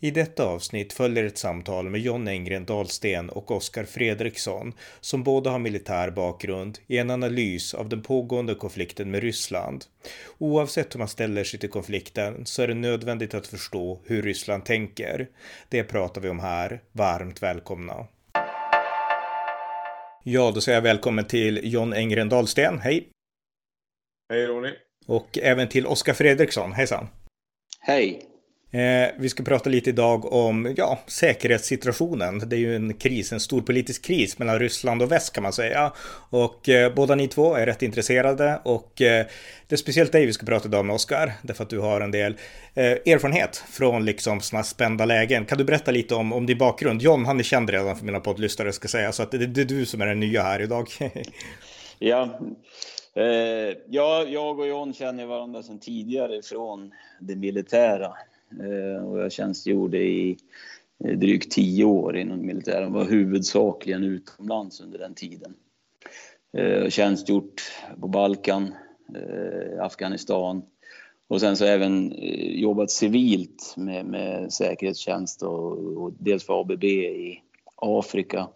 I detta avsnitt följer ett samtal med John Engren Dahlsten och Oskar Fredriksson som båda har militär bakgrund i en analys av den pågående konflikten med Ryssland. Oavsett hur man ställer sig till konflikten så är det nödvändigt att förstå hur Ryssland tänker. Det pratar vi om här. Varmt välkomna! Ja, då säger jag välkommen till John Engren Dahlsten. Hej! Hej Ronny! Och även till Oskar Fredriksson. Hejsan! Hej! Eh, vi ska prata lite idag om ja, säkerhetssituationen. Det är ju en kris, en stor politisk kris mellan Ryssland och väst kan man säga. Och eh, båda ni två är rätt intresserade och eh, det är speciellt dig vi ska prata idag med Oskar, därför att du har en del eh, erfarenhet från liksom sådana spända lägen. Kan du berätta lite om, om din bakgrund? John, han är känd redan för mina poddlyssnare ska säga, så att det, det är du som är den nya här idag. ja, Eh, ja, jag och John känner varandra sedan tidigare från det militära. Eh, och jag tjänstgjorde i eh, drygt tio år inom militären. Var huvudsakligen utomlands under den tiden. Eh, tjänstgjort på Balkan, eh, Afghanistan och sen så även eh, jobbat civilt med, med säkerhetstjänst och, och dels för ABB i Afrika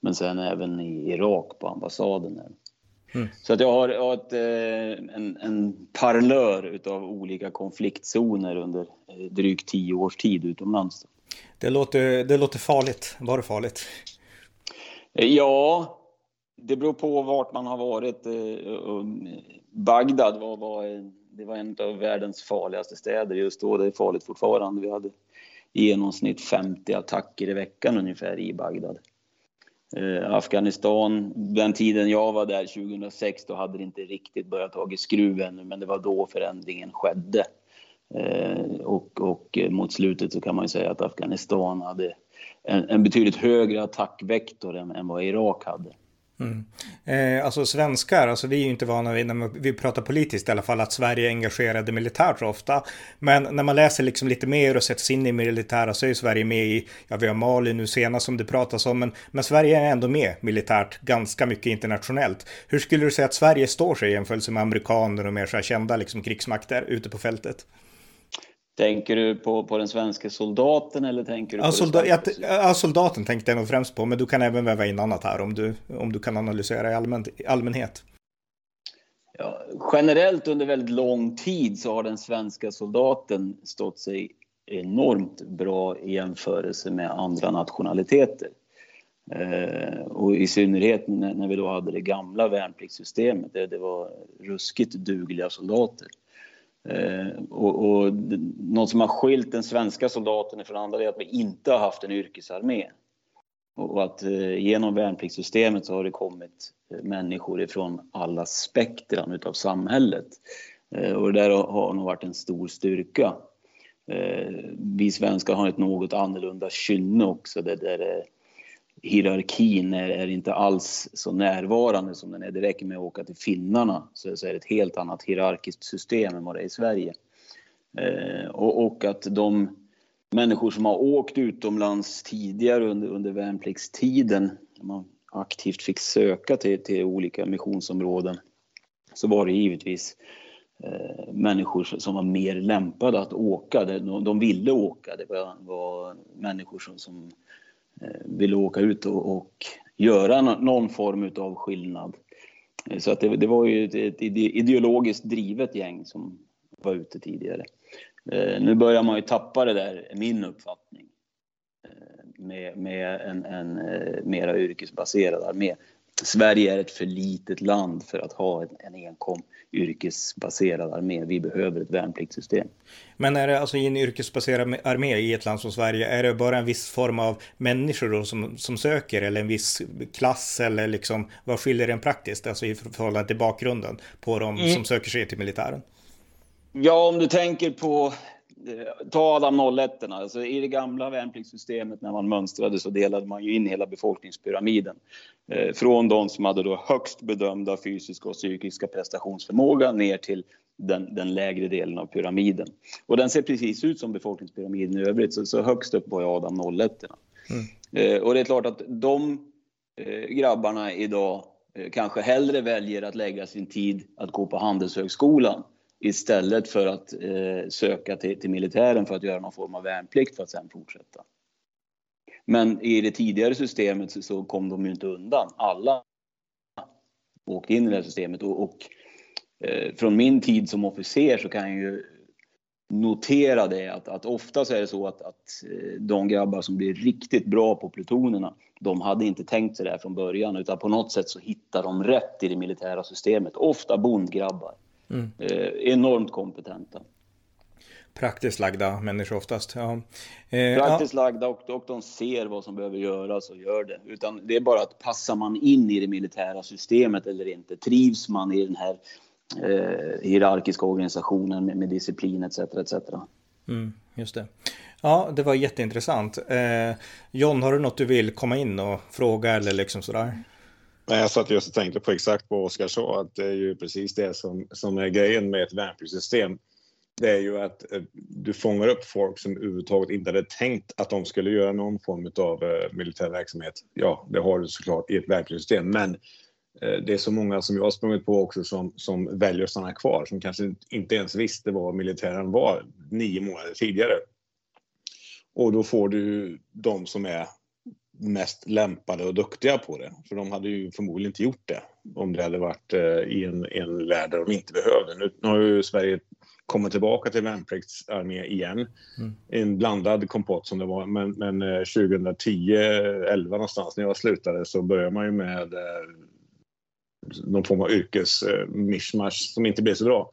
men sen även i Irak på ambassaden. Mm. Så att jag har, jag har ett, eh, en, en parlör utav olika konfliktzoner under eh, drygt tio års tid utomlands. Det låter, det låter farligt. Var det farligt? Eh, ja, det beror på vart man har varit. Bagdad var, var, det var en av världens farligaste städer just då. Det är farligt fortfarande. Vi hade i genomsnitt 50 attacker i veckan ungefär i Bagdad. Eh, Afghanistan, den tiden jag var där 2006, då hade det inte riktigt börjat ta i skruv ännu, men det var då förändringen skedde. Eh, och, och eh, mot slutet så kan man ju säga att Afghanistan hade en, en betydligt högre attackvektor än, än vad Irak hade. Mm. Eh, alltså svenskar, alltså vi är ju inte vana vid när vi pratar politiskt i alla fall att Sverige är engagerade militärt så ofta. Men när man läser liksom lite mer och sätter sig in i militära så är ju Sverige med i, ja vi har Mali nu senast som det pratas om, men, men Sverige är ändå med militärt ganska mycket internationellt. Hur skulle du säga att Sverige står sig i jämförelse med amerikaner och mer så här kända liksom krigsmakter ute på fältet? Tänker du på, på den svenska soldaten eller tänker du ja, på solda jag, ja, soldaten tänkte jag nog främst på, men du kan även väva in annat här om du, om du kan analysera i, allmän, allmänhet. Ja, generellt under väldigt lång tid så har den svenska soldaten stått sig enormt bra i jämförelse med andra nationaliteter. Eh, och i synnerhet när, när, vi då hade det gamla värnpliktssystemet, där det var ruskigt dugliga soldater. Eh, och, och något som har skilt den svenska soldaten från andra är att vi inte har haft en yrkesarmé. Och att eh, genom värnpliktssystemet så har det kommit eh, människor ifrån alla spektran utav samhället. Eh, och det där har nog varit en stor styrka. Eh, vi svenskar har ett något annorlunda kynne också där, där eh, hierarkin är, är, inte alls så närvarande som den är. Det räcker med att åka till finnarna så, så är det ett helt annat hierarkiskt system än vad det är i Sverige. Eh, och, och, att de människor som har åkt utomlands tidigare under, under värnpliktstiden, man aktivt fick söka till, till olika missionsområden, så var det givetvis eh, människor som var mer lämpade att åka. De, de ville åka. Det var, var människor som, som Eh, Eh, ville åka ut och, och göra någon form av skillnad. Eh, så att det, det var ju ett, ett, ideologiskt drivet gäng som var ute tidigare. Eh, nu börjar man ju tappa det där, min uppfattning. Med, med en, en mera yrkesbaserad armé. Sverige är ett för litet land för att ha en, en enkom yrkesbaserad armé. Vi behöver ett värnpliktssystem. Men är det alltså i en yrkesbaserad armé i ett land som Sverige, är det bara en viss form av människor som, som söker eller en viss klass eller liksom vad skiljer den praktiskt, alltså i förhållande till bakgrunden på de mm. som söker sig till militären? Ja, om du tänker på ta Adam 01 alltså i det gamla värnpliktssystemet när man mönstrade så delade man ju in hela befolkningspyramiden. Eh, från de som hade då högst bedömda fysiska och psykiska prestationsförmåga ner till den, den, lägre delen av pyramiden. Och den ser precis ut som befolkningspyramiden i övrigt, så, så högst upp var Adam 01. Mm. Eh, och det är klart att de eh, grabbarna idag eh, kanske hellre väljer att lägga sin tid att gå på Handelshögskolan istället för att söka till, till militären för att göra någon form av värnplikt för att sen fortsätta. Men i det tidigare systemet så kom de ju inte undan. Alla åkte in i det här systemet och, och eh, från min tid som officer så kan jag ju notera det att, att ofta så är det så att, att eh, de grabbar som blir riktigt bra på plutonerna, de hade inte tänkt sig det här från början utan på något sätt så hittar de rätt i det militära systemet. Ofta bondgrabbar. Mm. Eh, enormt kompetenta. Praktiskt lagda människor oftast. Ja. Eh, Praktiskt ja. lagda och, och de ser vad som behöver göras och gör det. Utan det är bara att passar man in i det militära systemet eller inte? Trivs man i den här eh, hierarkiska organisationen med, med disciplin etc. etc. Mm, just det. Ja, det var jätteintressant. Eh, John, har du något du vill komma in och fråga eller liksom sådär? Nej, jag satt just och tänkte på exakt vad Oskar sa, att det är ju precis det som, som är grejen med ett värnpliktssystem. Det är ju att eh, du fångar upp folk som överhuvudtaget inte hade tänkt att de skulle göra någon form av eh, militär verksamhet. Ja, det har du såklart i ett värnpliktssystem, men eh, det är så många som jag har sprungit på också som, som väljer att stanna kvar, som kanske inte ens visste vad militären var nio månader tidigare. Och då får du de som är mest lämpade och duktiga på det. För de hade ju förmodligen inte gjort det om det hade varit i en, en värld där de inte behövde. Nu, nu har ju Sverige kommit tillbaka till värnpliktsarmé igen. Mm. En blandad kompott som det var. Men, men 2010, eh, 11 någonstans när jag slutade så började man ju med eh, någon form av yrkesmishmash som inte blev så bra.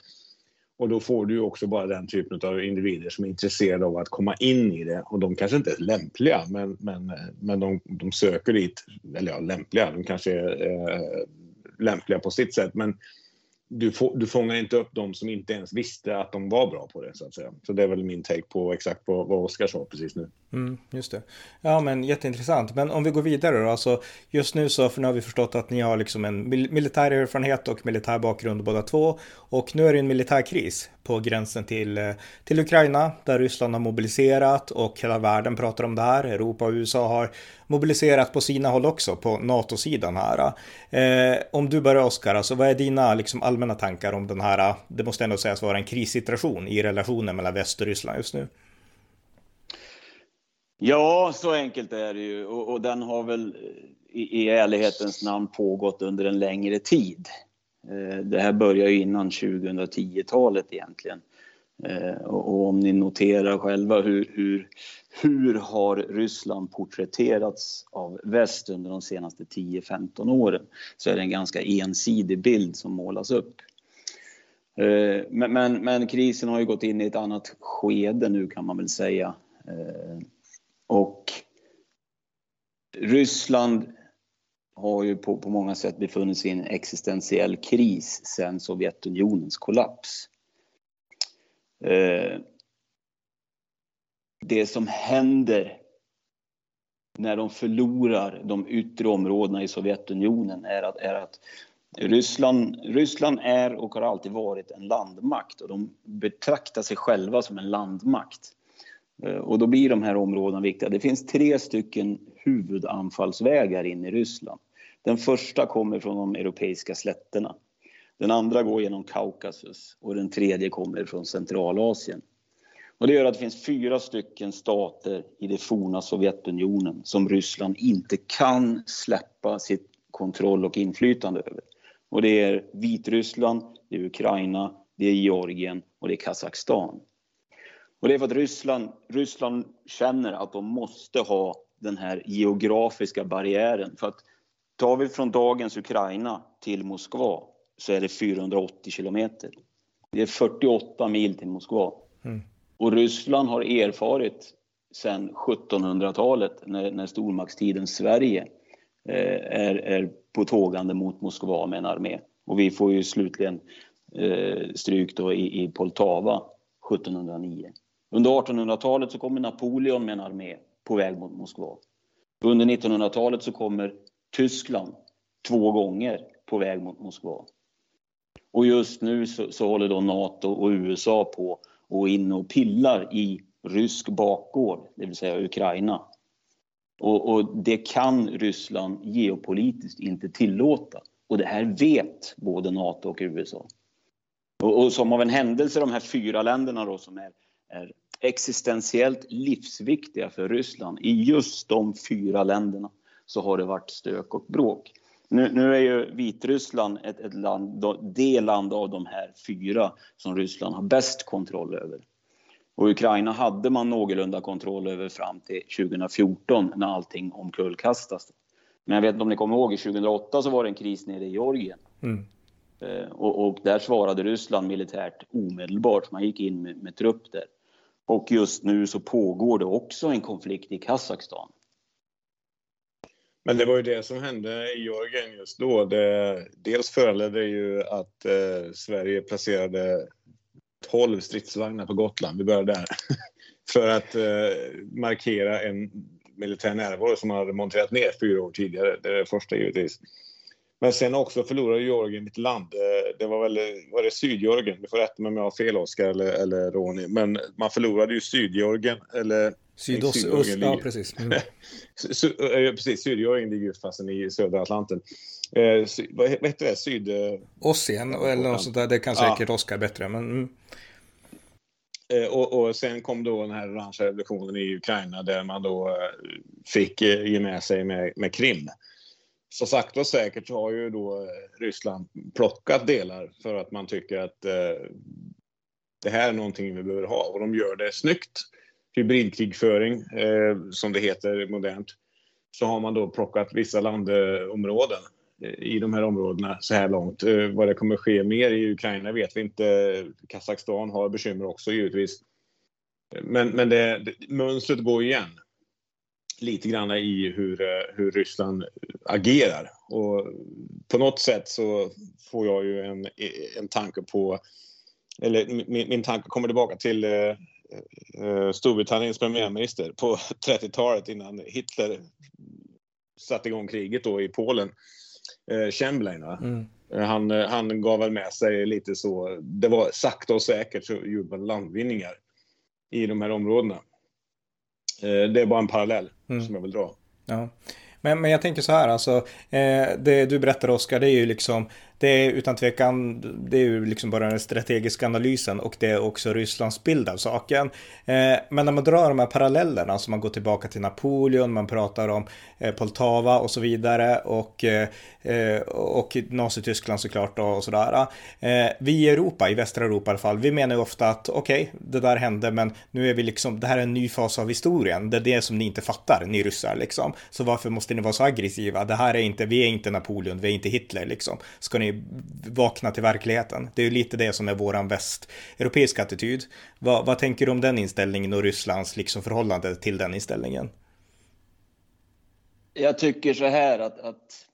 Och då får du ju också bara den typen av individer som är intresserade av att komma in i det. Och de kanske inte är lämpliga, men, men, men de, de söker dit, eller ja, lämpliga, de kanske är eh, lämpliga på sitt sätt. Men du, få, du fångar inte upp de som inte ens visste att de var bra på det så att säga. Så det är väl min take på exakt vad, vad Oskar sa precis nu. Mm, just det. Ja men jätteintressant. Men om vi går vidare då. Alltså, just nu så för nu har vi förstått att ni har liksom en militär erfarenhet och militär bakgrund båda två. Och nu är det en militärkris på gränsen till, eh, till Ukraina där Ryssland har mobiliserat och hela världen pratar om det här. Europa och USA har mobiliserat på sina håll också på NATO-sidan här. Eh, om du börjar Oskar, alltså vad är dina liksom, allmänna tankar om den här, eh, det måste ändå sägas vara en krissituation i relationen mellan väst och Ryssland just nu? Ja, så enkelt är det ju och, och den har väl eh, i, i ärlighetens namn pågått under en längre tid. Eh, det här börjar ju innan 2010-talet egentligen. Eh, och om ni noterar själva hur, hur, hur har Ryssland porträtterats av väst under de senaste 10-15 åren så är det en ganska ensidig bild som målas upp. Eh, men, men, men, krisen har ju gått in i ett annat skede nu kan man väl säga. Eh, och Ryssland har ju på, på många sätt befunnit sig i en existentiell kris sedan Sovjetunionens kollaps. Eh, det som händer när de förlorar de yttre områdena i Sovjetunionen är att, är att Ryssland, Ryssland är och har alltid varit en landmakt och de betraktar sig själva som en landmakt. Eh, och då blir de här områdena viktiga. Det finns tre stycken huvudanfallsvägar in i Ryssland. Den första kommer från de europeiska slätterna. Den andra går genom Kaukasus och den tredje kommer från Centralasien. Och det gör att det finns fyra stycken stater i det forna Sovjetunionen som Ryssland inte kan släppa sitt kontroll och inflytande över. Och det är Vitryssland, det är Ukraina, det är Georgien och det är Kazakstan. Och det är för att Ryssland, Ryssland känner att de måste ha den här geografiska barriären. För att tar vi från dagens Ukraina till Moskva så är det 480 kilometer. Det är 48 mil till Moskva. Mm. Och Ryssland har erfarit sedan 1700-talet när, när stormaktstiden Sverige eh, är, är på tågande mot Moskva med en armé. Och vi får ju slutligen eh, stryk då i, i Poltava 1709. Under 1800-talet så kommer Napoleon med en armé på väg mot Moskva. Under 1900-talet så kommer Tyskland två gånger på väg mot Moskva. Och just nu så, så håller då NATO och USA på och in och pillar i rysk bakgård, det vill säga Ukraina. Och, och, det kan Ryssland geopolitiskt inte tillåta. Och det här vet både NATO och USA. Och, och som av en händelse, de här fyra länderna då som är, är existentiellt livsviktiga för Ryssland, i just de fyra länderna så har det varit stök och bråk. Nu, nu är ju Vitryssland ett, ett land, det land av de här fyra som Ryssland har bäst kontroll över. Och Ukraina hade man någorlunda kontroll över fram till 2014 när allting omkullkastas. Men jag vet inte om ni kommer ihåg, 2008 så var det en kris nere i Georgien. Mm. Eh, och, och, där svarade Ryssland militärt omedelbart, man gick in med, med trupp där. Och just nu så pågår det också en konflikt i Kazakstan. Men det var ju det som hände i Georgien just då. Det, dels föranledde det ju att eh, Sverige placerade 12 stridsvagnar på Gotland. Vi börjar där. För att eh, markera en militär närvaro som man hade monterat ner fyra år tidigare. Det är det första givetvis. Men sen också förlorade Georgien ett land. Eh, det var väl var det Sydgeorgien? Du får rätta mig om jag har fel Oskar eller, eller Ronny. Men man förlorade ju Sydgeorgien eller Sydost, ja precis. Mm. precis, Sydgeorgien ligger ju fast i södra Atlanten. Eh, sy, vad heter det? Syd... Ossien eller något sånt där. Det kan säkert ja. Oskar bättre. Men, mm. eh, och, och, sen kom då den här orangea revolutionen i Ukraina där man då eh, fick eh, ge med sig med, med Krim. Så sagt och säkert har ju då eh, Ryssland plockat delar för att man tycker att eh, det här är någonting vi behöver ha och de gör det snyggt. Hybridkrigföring, eh, som det heter modernt, så har man då plockat vissa landområden eh, i de här områdena så här långt. Eh, vad det kommer ske mer i Ukraina vet vi inte. Kazakstan har bekymmer också givetvis. Men, men det, det, mönstret går igen lite grann i hur, eh, hur Ryssland agerar. Och på något sätt så får jag ju en, en tanke på, eller min, min tanke kommer tillbaka till eh, eh Storbritanniens premiärminister på 30-talet innan Hitler satte igång kriget då i Polen eh, Chamberlain. Mm. Eh, han, eh, han gav väl med sig lite så, det var sakta och säkert så gjorde man landvinningar i de här områdena. Eh, det är bara en parallell mm. som jag vill dra. Ja. Men, men jag tänker så här, alltså, eh, det du berättar Oskar, det är ju liksom det är utan tvekan, det är ju liksom bara den strategiska analysen och det är också Rysslands bild av saken. Eh, men när man drar de här parallellerna, alltså man går tillbaka till Napoleon, man pratar om eh, Poltava och så vidare och, eh, eh och Nazityskland såklart och sådär. Eh, vi i Europa, i västra Europa i alla fall, vi menar ju ofta att okej, okay, det där hände, men nu är vi liksom, det här är en ny fas av historien. Det är det som ni inte fattar, ni ryssar liksom. Så varför måste ni vara så aggressiva? Det här är inte, vi är inte Napoleon, vi är inte Hitler liksom. Ska ni ni vakna till verkligheten. Det är ju lite det som är våran västeuropeiska attityd. Vad, vad tänker du om den inställningen och Rysslands liksom förhållande till den inställningen? Jag tycker så här att, att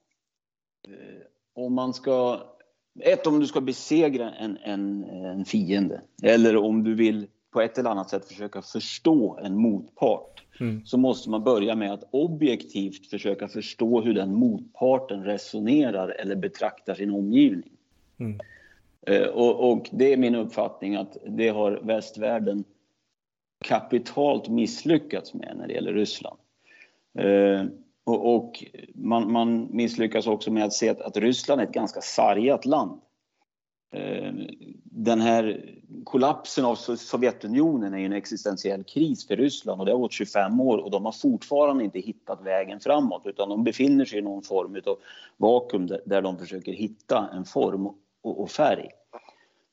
eh, om man ska ett, om du ska besegra en, en, en fiende eller om du vill på ett eller annat sätt försöka förstå en motpart mm. så måste man börja med att objektivt försöka förstå hur den motparten resonerar eller betraktar sin omgivning. Mm. Eh, och, och, det är min uppfattning att det har västvärlden kapitalt misslyckats med när det gäller Ryssland. Eh, och, och man, man, misslyckas också med att se att, att Ryssland är ett ganska sargat land. Eh, den här kollapsen av Sovjetunionen är en existentiell kris för Ryssland och det har gått 25 år och de har fortfarande inte hittat vägen framåt utan de befinner sig i någon form av vakuum där de försöker hitta en form och färg.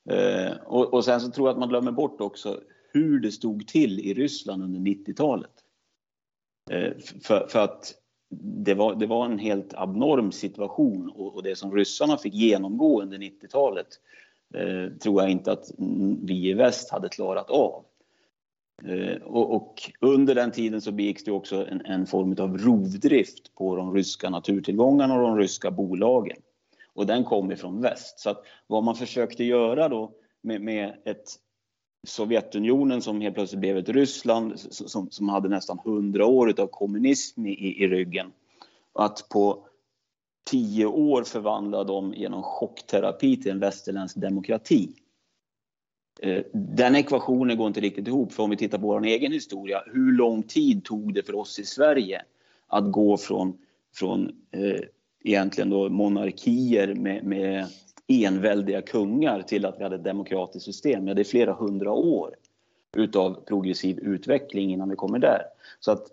Eh, och sen så tror jag att man glömmer bort också hur det stod till i Ryssland under 90-talet. Eh, för, för att det var, det var en helt abnorm situation och, och det som ryssarna fick genomgå under 90-talet eh, tror jag inte att vi i väst hade klarat av. Eh, och, och, under den tiden så begicks det också en, en, form av rovdrift på de ryska naturtillgångarna och de ryska bolagen. Och den kom ifrån väst. Så att vad man försökte göra då med, med ett Sovjetunionen som helt plötsligt blev ett Ryssland som, som hade nästan hundra år av kommunism i, i ryggen. Att på tio år förvandla dem genom chockterapi till en västerländsk demokrati. Eh, den ekvationen går inte riktigt ihop, för om vi tittar på vår egen historia, hur lång tid tog det för oss i Sverige att gå från, från eh, egentligen då monarkier med, med enväldiga kungar till att vi hade ett demokratiskt system? Ja, det är flera hundra år utav progressiv utveckling innan vi kommer där. Så att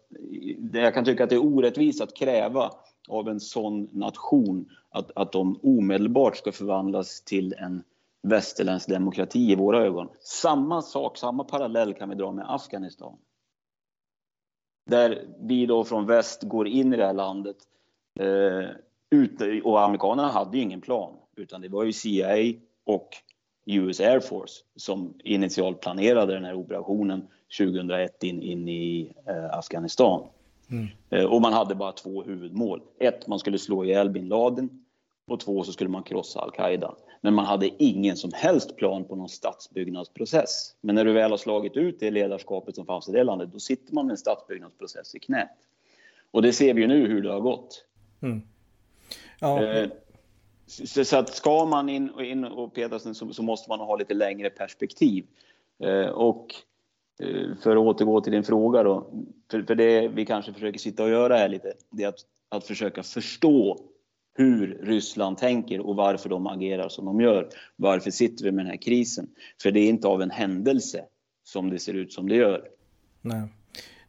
jag kan tycka att det är orättvist att kräva av en sån nation att, att de omedelbart ska förvandlas till en västerländsk demokrati i våra ögon. Samma sak, samma parallell kan vi dra med Afghanistan. Där vi då från väst går in i det här landet eh, ut, och amerikanerna hade ju ingen plan utan det var ju CIA och US Air Force som initialt planerade den här operationen 2001 in, in i eh, Afghanistan. Mm. Eh, och man hade bara två huvudmål. Ett, man skulle slå ihjäl bin Laden och två, så skulle man krossa al-Qaida. Men man hade ingen som helst plan på någon statsbyggnadsprocess. Men när du väl har slagit ut det ledarskapet som fanns i det landet, då sitter man med en statsbyggnadsprocess i knät. Och det ser vi ju nu hur det har gått. Mm. Ja. Eh, så, så, att ska man in och, in och peta så, så måste man ha lite längre perspektiv. Eh, och eh, för att återgå till din fråga då, för, för det vi kanske försöker sitta och göra här lite, det är att, att försöka förstå hur Ryssland tänker och varför de agerar som de gör. Varför sitter vi med den här krisen? För det är inte av en händelse som det ser ut som det gör. Nej.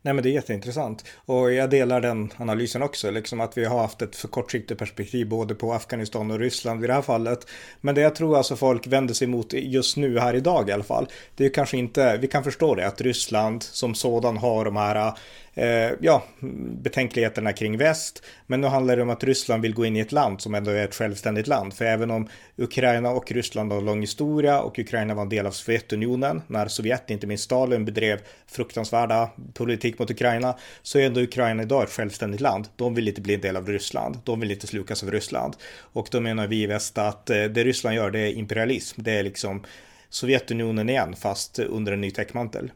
Nej men det är jätteintressant. Och jag delar den analysen också, liksom att vi har haft ett för kortsiktigt perspektiv både på Afghanistan och Ryssland i det här fallet. Men det jag tror alltså folk vänder sig mot just nu här idag i alla fall, det är kanske inte, vi kan förstå det, att Ryssland som sådan har de här eh, ja, betänkligheterna kring väst. Men nu handlar det om att Ryssland vill gå in i ett land som ändå är ett självständigt land. För även om Ukraina och Ryssland har lång historia och Ukraina var en del av Sovjetunionen när Sovjet, inte minst Stalin, bedrev fruktansvärda politik mot Ukraina så är ändå Ukraina idag ett självständigt land. De vill inte bli en del av Ryssland. De vill inte slukas av Ryssland. Och då menar vi i väst att eh, det Ryssland gör det är imperialism. Det är liksom Sovjetunionen igen fast under en ny täckmantel.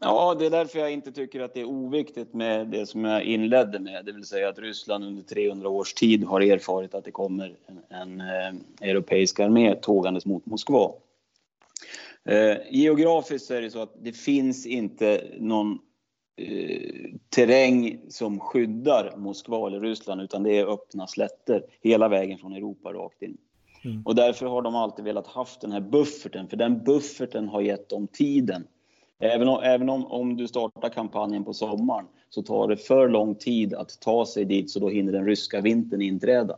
Ja, det är därför jag inte tycker att det är oviktigt med det som jag inledde med, det vill säga att Ryssland under 300 års tid har erfarit att det kommer en, en eh, europeisk armé tågandes mot Moskva. Eh, geografiskt är det så att det finns inte någon eh, terräng som skyddar Moskva eller Ryssland, utan det är öppna slätter hela vägen från Europa rakt in. Mm. Och därför har de alltid velat haft den här bufferten, för den bufferten har gett dem tiden Även om, även om, om du startar kampanjen på sommaren så tar det för lång tid att ta sig dit så då hinner den ryska vintern inträda.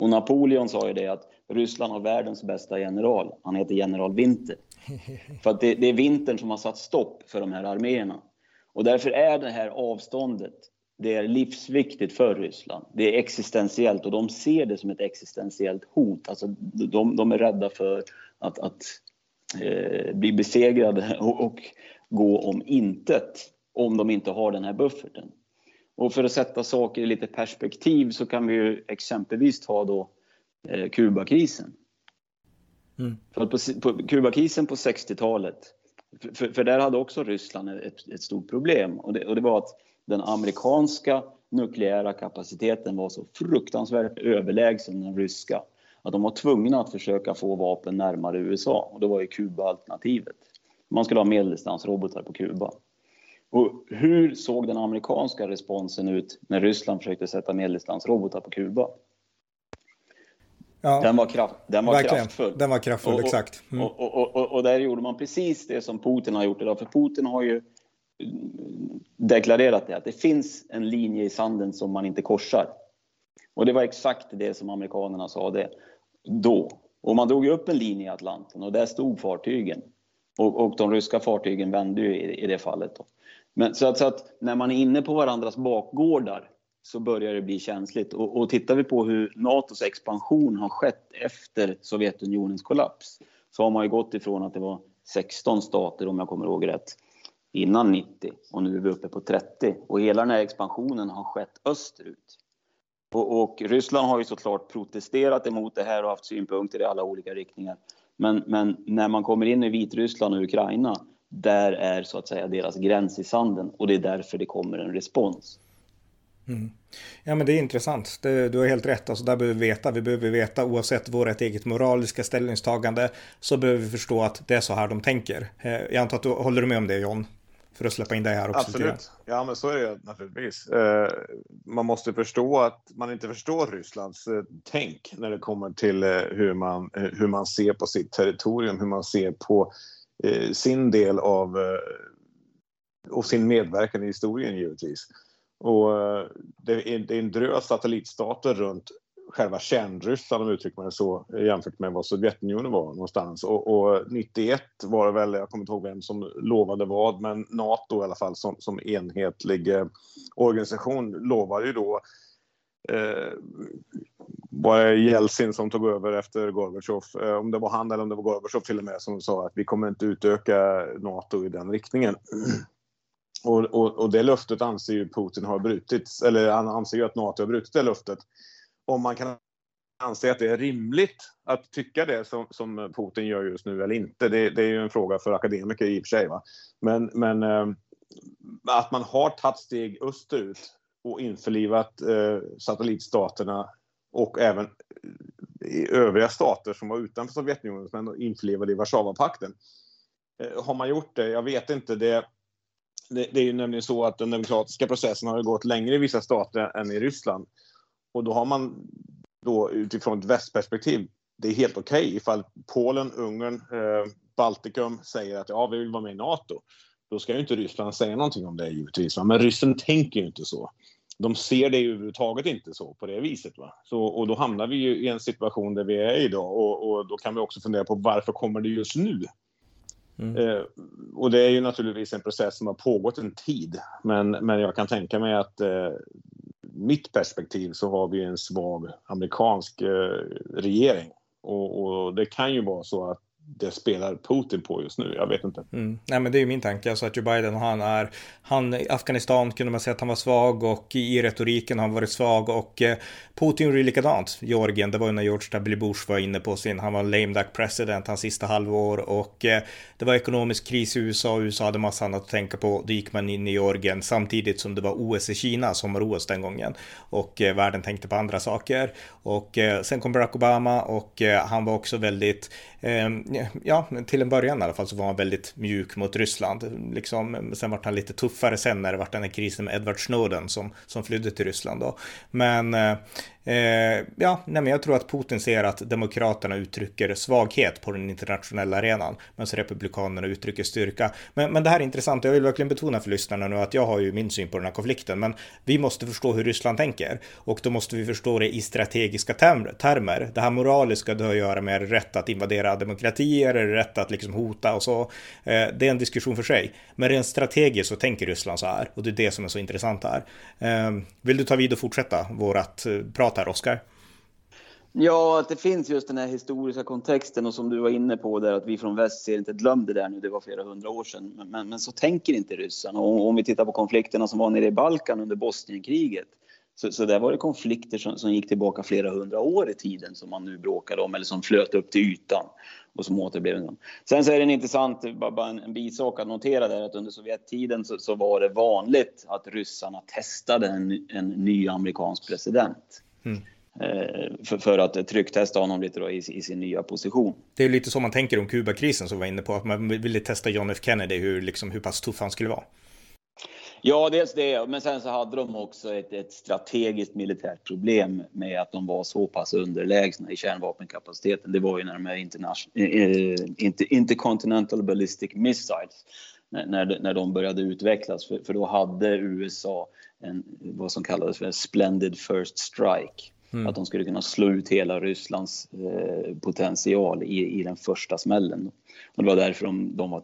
Och Napoleon sa ju det att Ryssland har världens bästa general. Han heter general Winter. För att det, det är vintern som har satt stopp för de här arméerna. Och därför är det här avståndet, det är livsviktigt för Ryssland. Det är existentiellt och de ser det som ett existentiellt hot. Alltså de, de är rädda för att, att eh, bli besegrade och, och gå om intet om de inte har den här bufferten. Och för att sätta saker i lite perspektiv så kan vi ju exempelvis ta då eh, Kubakrisen. Mm. För på, på Kubakrisen på 60-talet, för, för, där hade också Ryssland ett, ett stort problem och det, och det var att den amerikanska nukleära kapaciteten var så fruktansvärt överlägsen den ryska att de var tvungna att försöka få vapen närmare USA och då var ju Kuba alternativet. Man skulle ha medeldistansrobotar på Kuba. Och hur såg den amerikanska responsen ut när Ryssland försökte sätta medeldistansrobotar på Kuba? Ja, den var, kraft, den var kraftfull. Den var kraftfull, och, och, exakt. Mm. Och, och, och, där gjorde man precis det som Putin har gjort idag. För Putin har ju deklarerat det, att det finns en linje i sanden som man inte korsar. Och det var exakt det som amerikanerna sa det då. Och man drog upp en linje i Atlanten och där stod fartygen. Och, och de ryska fartygen vände ju i, i det fallet. Då. Men så att, så att, när man är inne på varandras bakgårdar så börjar det bli känsligt. Och, och tittar vi på hur NATOs expansion har skett efter Sovjetunionens kollaps så har man ju gått ifrån att det var 16 stater, om jag kommer ihåg rätt, innan 90 och nu är vi uppe på 30. Och hela den här expansionen har skett österut. Och, och, Ryssland har ju såklart protesterat emot det här och haft synpunkter i alla olika riktningar. Men, men när man kommer in i Vitryssland och Ukraina, där är så att säga deras gräns i sanden och det är därför det kommer en respons. Mm. Ja men det är intressant. Det, du har helt rätt. Alltså där behöver vi veta. Vi behöver veta oavsett vårt eget moraliska ställningstagande så behöver vi förstå att det är så här de tänker. Eh, jag antar att du håller med om det John? För att släppa in dig här också. Absolut. Ja, men så är det naturligtvis. Eh, man måste förstå att man inte förstår Rysslands eh, tänk när det kommer till hur, man, hur man ser på sitt territorium, hur man ser på Eh, sin del av eh, och sin medverkan i historien givetvis. Och eh, det är, det är en drös satellitstater runt själva kärnryssland om uttrycker man det så jämfört med vad Sovjetunionen var någonstans. Och, och 91 var det väl, jag kommer inte ihåg vem som lovade vad, men NATO i alla fall som, som enhetlig eh, organisation lovade ju då eh, var det Jeltsin som tog över efter Gorbatjov, eh, om det var han eller om det var Gorbatjov till och med som sa att vi kommer inte utöka NATO i den riktningen. Och, och, och det löftet anser ju Putin har brutits, eller han anser ju att NATO har brutit det löftet om man kan anse att det är rimligt att tycka det som, som Putin gör just nu eller inte. Det, det är ju en fråga för akademiker i och för sig. Va? Men, men eh, att man har tagit steg österut och införlivat eh, satellitstaterna och även eh, i övriga stater som var utanför Sovjetunionen men införlivade i Warszawapakten. Eh, har man gjort det? Jag vet inte. Det, det, det, är ju nämligen så att den demokratiska processen har gått längre i vissa stater än i Ryssland. Och då har man då utifrån ett västperspektiv, det är helt okej okay ifall Polen, Ungern, eh, Baltikum säger att ja, vi vill vara med i NATO. Då ska ju inte Ryssland säga någonting om det givetvis. Men ryssen tänker ju inte så. De ser det överhuvudtaget inte så på det viset. Va? Så, och då hamnar vi ju i en situation där vi är idag och, och då kan vi också fundera på varför kommer det just nu? Mm. Eh, och det är ju naturligtvis en process som har pågått en tid. Men, men jag kan tänka mig att eh, mitt perspektiv så har vi en svag amerikansk eh, regering. Och, och, det kan ju vara så att det spelar Putin på just nu. Jag vet inte. Mm. Nej, men det är ju min tanke. Alltså att Joe Biden, han är, han, Afghanistan kunde man säga att han var svag och i retoriken har han varit svag och eh, Putin gjorde ju likadant. Georgien, det var ju när George W. Bush var inne på sin, han var lame duck president hans sista halvår och eh, det var ekonomisk kris i USA, USA hade massa annat att tänka på. Då gick man in i Georgien samtidigt som det var OS i Kina, sommar-OS den gången och eh, världen tänkte på andra saker. Och eh, sen kom Barack Obama och eh, han var också väldigt Ehm, ja, till en början i alla fall så var han väldigt mjuk mot Ryssland. Liksom, sen var han lite tuffare sen när det var den här krisen med Edward Snowden som, som flydde till Ryssland då. Men eh, eh, ja, nej, men jag tror att Putin ser att demokraterna uttrycker svaghet på den internationella arenan, medan republikanerna uttrycker styrka. Men, men det här är intressant, jag vill verkligen betona för lyssnarna nu att jag har ju min syn på den här konflikten, men vi måste förstå hur Ryssland tänker och då måste vi förstå det i strategiska termer. Det här moraliska, det har att göra med rätt att invadera demokratier, rätt att liksom hota och så. Eh, det är en diskussion för sig, men rent strategiskt så tänker Ryssland så här och det är det som är så intressant här. Eh, vill du ta vid och fortsätta vårat eh, prat här, Oskar? Ja, att det finns just den här historiska kontexten och som du var inne på där att vi från väst ser inte glöm det där nu, det var flera hundra år sedan. Men, men, men så tänker inte ryssarna. Och om vi tittar på konflikterna som var nere i Balkan under Bosnienkriget så, så där var det konflikter som, som, gick tillbaka flera hundra år i tiden som man nu bråkade om eller som flöt upp till ytan och som återblev Sen så är det en intressant, bara en, en bisak att notera där att under Sovjettiden så, så var det vanligt att ryssarna testade en, en ny amerikansk president. Mm. Eh, för, för, att trycktesta honom lite då i, i, sin nya position. Det är lite så man tänker om Kubakrisen som vi var inne på, att man ville testa John F Kennedy, hur, liksom, hur pass tuff han skulle vara. Ja, dels det, men sen så hade de också ett, ett, strategiskt militärt problem med att de var så pass underlägsna i kärnvapenkapaciteten. Det var ju när de här inter, intercontinental ballistic missiles, när, när de började utvecklas, för, för då hade USA en, vad som kallades för en splendid first strike. Mm. Att de skulle kunna slå ut hela Rysslands eh, potential i, i den första smällen. Och det var därför de, de var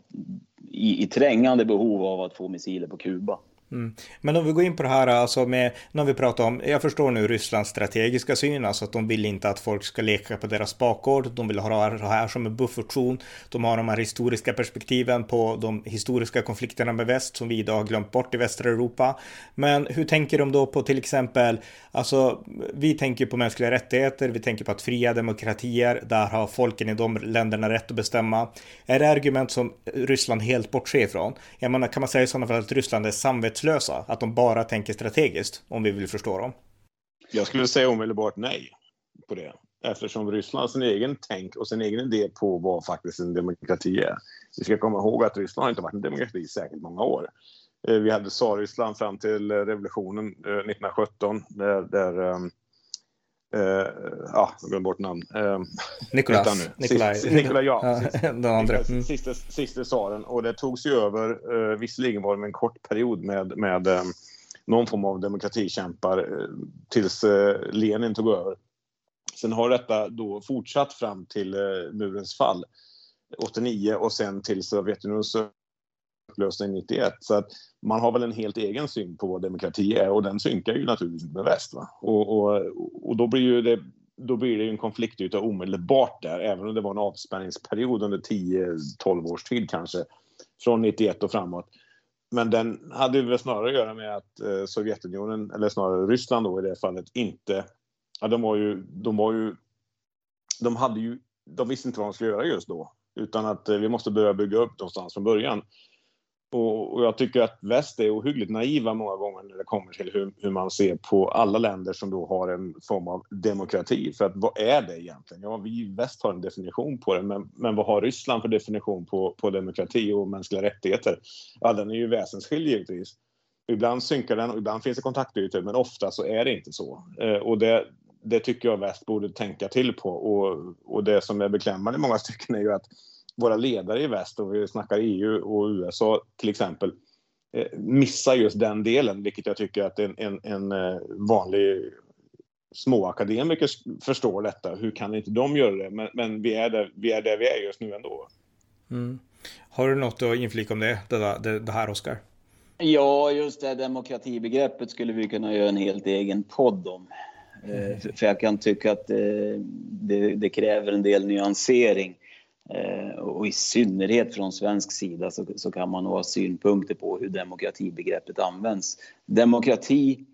i, i trängande behov av att få missiler på Kuba. Mm. Men om vi går in på det här, alltså med, när vi pratar om, jag förstår nu Rysslands strategiska syn, alltså att de vill inte att folk ska leka på deras bakgård, de vill ha det här som en buffertzon, de har de här historiska perspektiven på de historiska konflikterna med väst som vi idag har glömt bort i västra Europa. Men hur tänker de då på till exempel, alltså vi tänker på mänskliga rättigheter, vi tänker på att fria demokratier, där har folken i de länderna rätt att bestämma. Är det argument som Ryssland helt bortser ifrån? Jag menar, kan man säga i sådana fall att Ryssland är samvets verklighetslösa, att de bara tänker strategiskt, om vi vill förstå dem? Jag skulle säga omedelbart nej på det. Eftersom Ryssland har sin egen tänk och sin egen idé på vad faktiskt en demokrati är. Vi ska komma ihåg att Ryssland har inte varit en demokrati i säkert många år. Eh, vi hade tsarryssland fram till eh, revolutionen eh, 1917 där, där ehm, Uh, ja, jag glömde bort namn. Uh, Nikolas. Nikolaj. Nikolaj, ja. Den andra. Mm. Sista, sista tsaren. Och det togs ju över, uh, visserligen var det en kort period med, med um, någon form av demokratikämpar uh, tills uh, Lenin tog över. Sen har detta då fortsatt fram till murens fall 89 och sen till Sovjetunionens upplösning 91. Så att man har väl en helt egen syn på vad demokrati är och den synkar ju naturligtvis med väst. Va? Och, och, och då blir ju det då blir det ju en konfliktyta omedelbart där, även om det var en avspärrningsperiod under 10-12 års tid kanske, från 91 och framåt. Men den hade väl snarare att göra med att eh, Sovjetunionen, eller snarare Ryssland då i det fallet, inte... Ja, de var ju... De var ju... De hade ju... De visste inte vad de skulle göra just då. Utan att eh, vi måste börja bygga upp någonstans från början. Och, och, jag tycker att väst är ohyggligt naiva många gånger när det kommer till hur, hur, man ser på alla länder som då har en form av demokrati. För att vad är det egentligen? Ja, vi i väst har en definition på det, men, men vad har Ryssland för definition på, på demokrati och mänskliga rättigheter? Ja, den är ju väsensskild givetvis. Ibland synkar den och ibland finns det kontaktytor, men ofta så är det inte så. Eh, och det, det tycker jag väst borde tänka till på. Och, och det som är beklämmande i många stycken är ju att våra ledare i väst, och vi snackar EU och USA till exempel, eh, missar just den delen, vilket jag tycker att en, en, en eh, vanlig småakademiker förstår detta. Hur kan inte de göra det? Men, men vi, är där, vi är där vi är just nu ändå. Mm. Har du något att inflika om det, det, det, det här Oskar? Ja, just det demokratibegreppet skulle vi kunna göra en helt egen podd om. Mm. För jag kan tycka att det, det, kräver en del nyansering. Eh, och i synnerhet från svensk sida så, så kan man nog ha synpunkter på hur demokratibegreppet används. Demokrati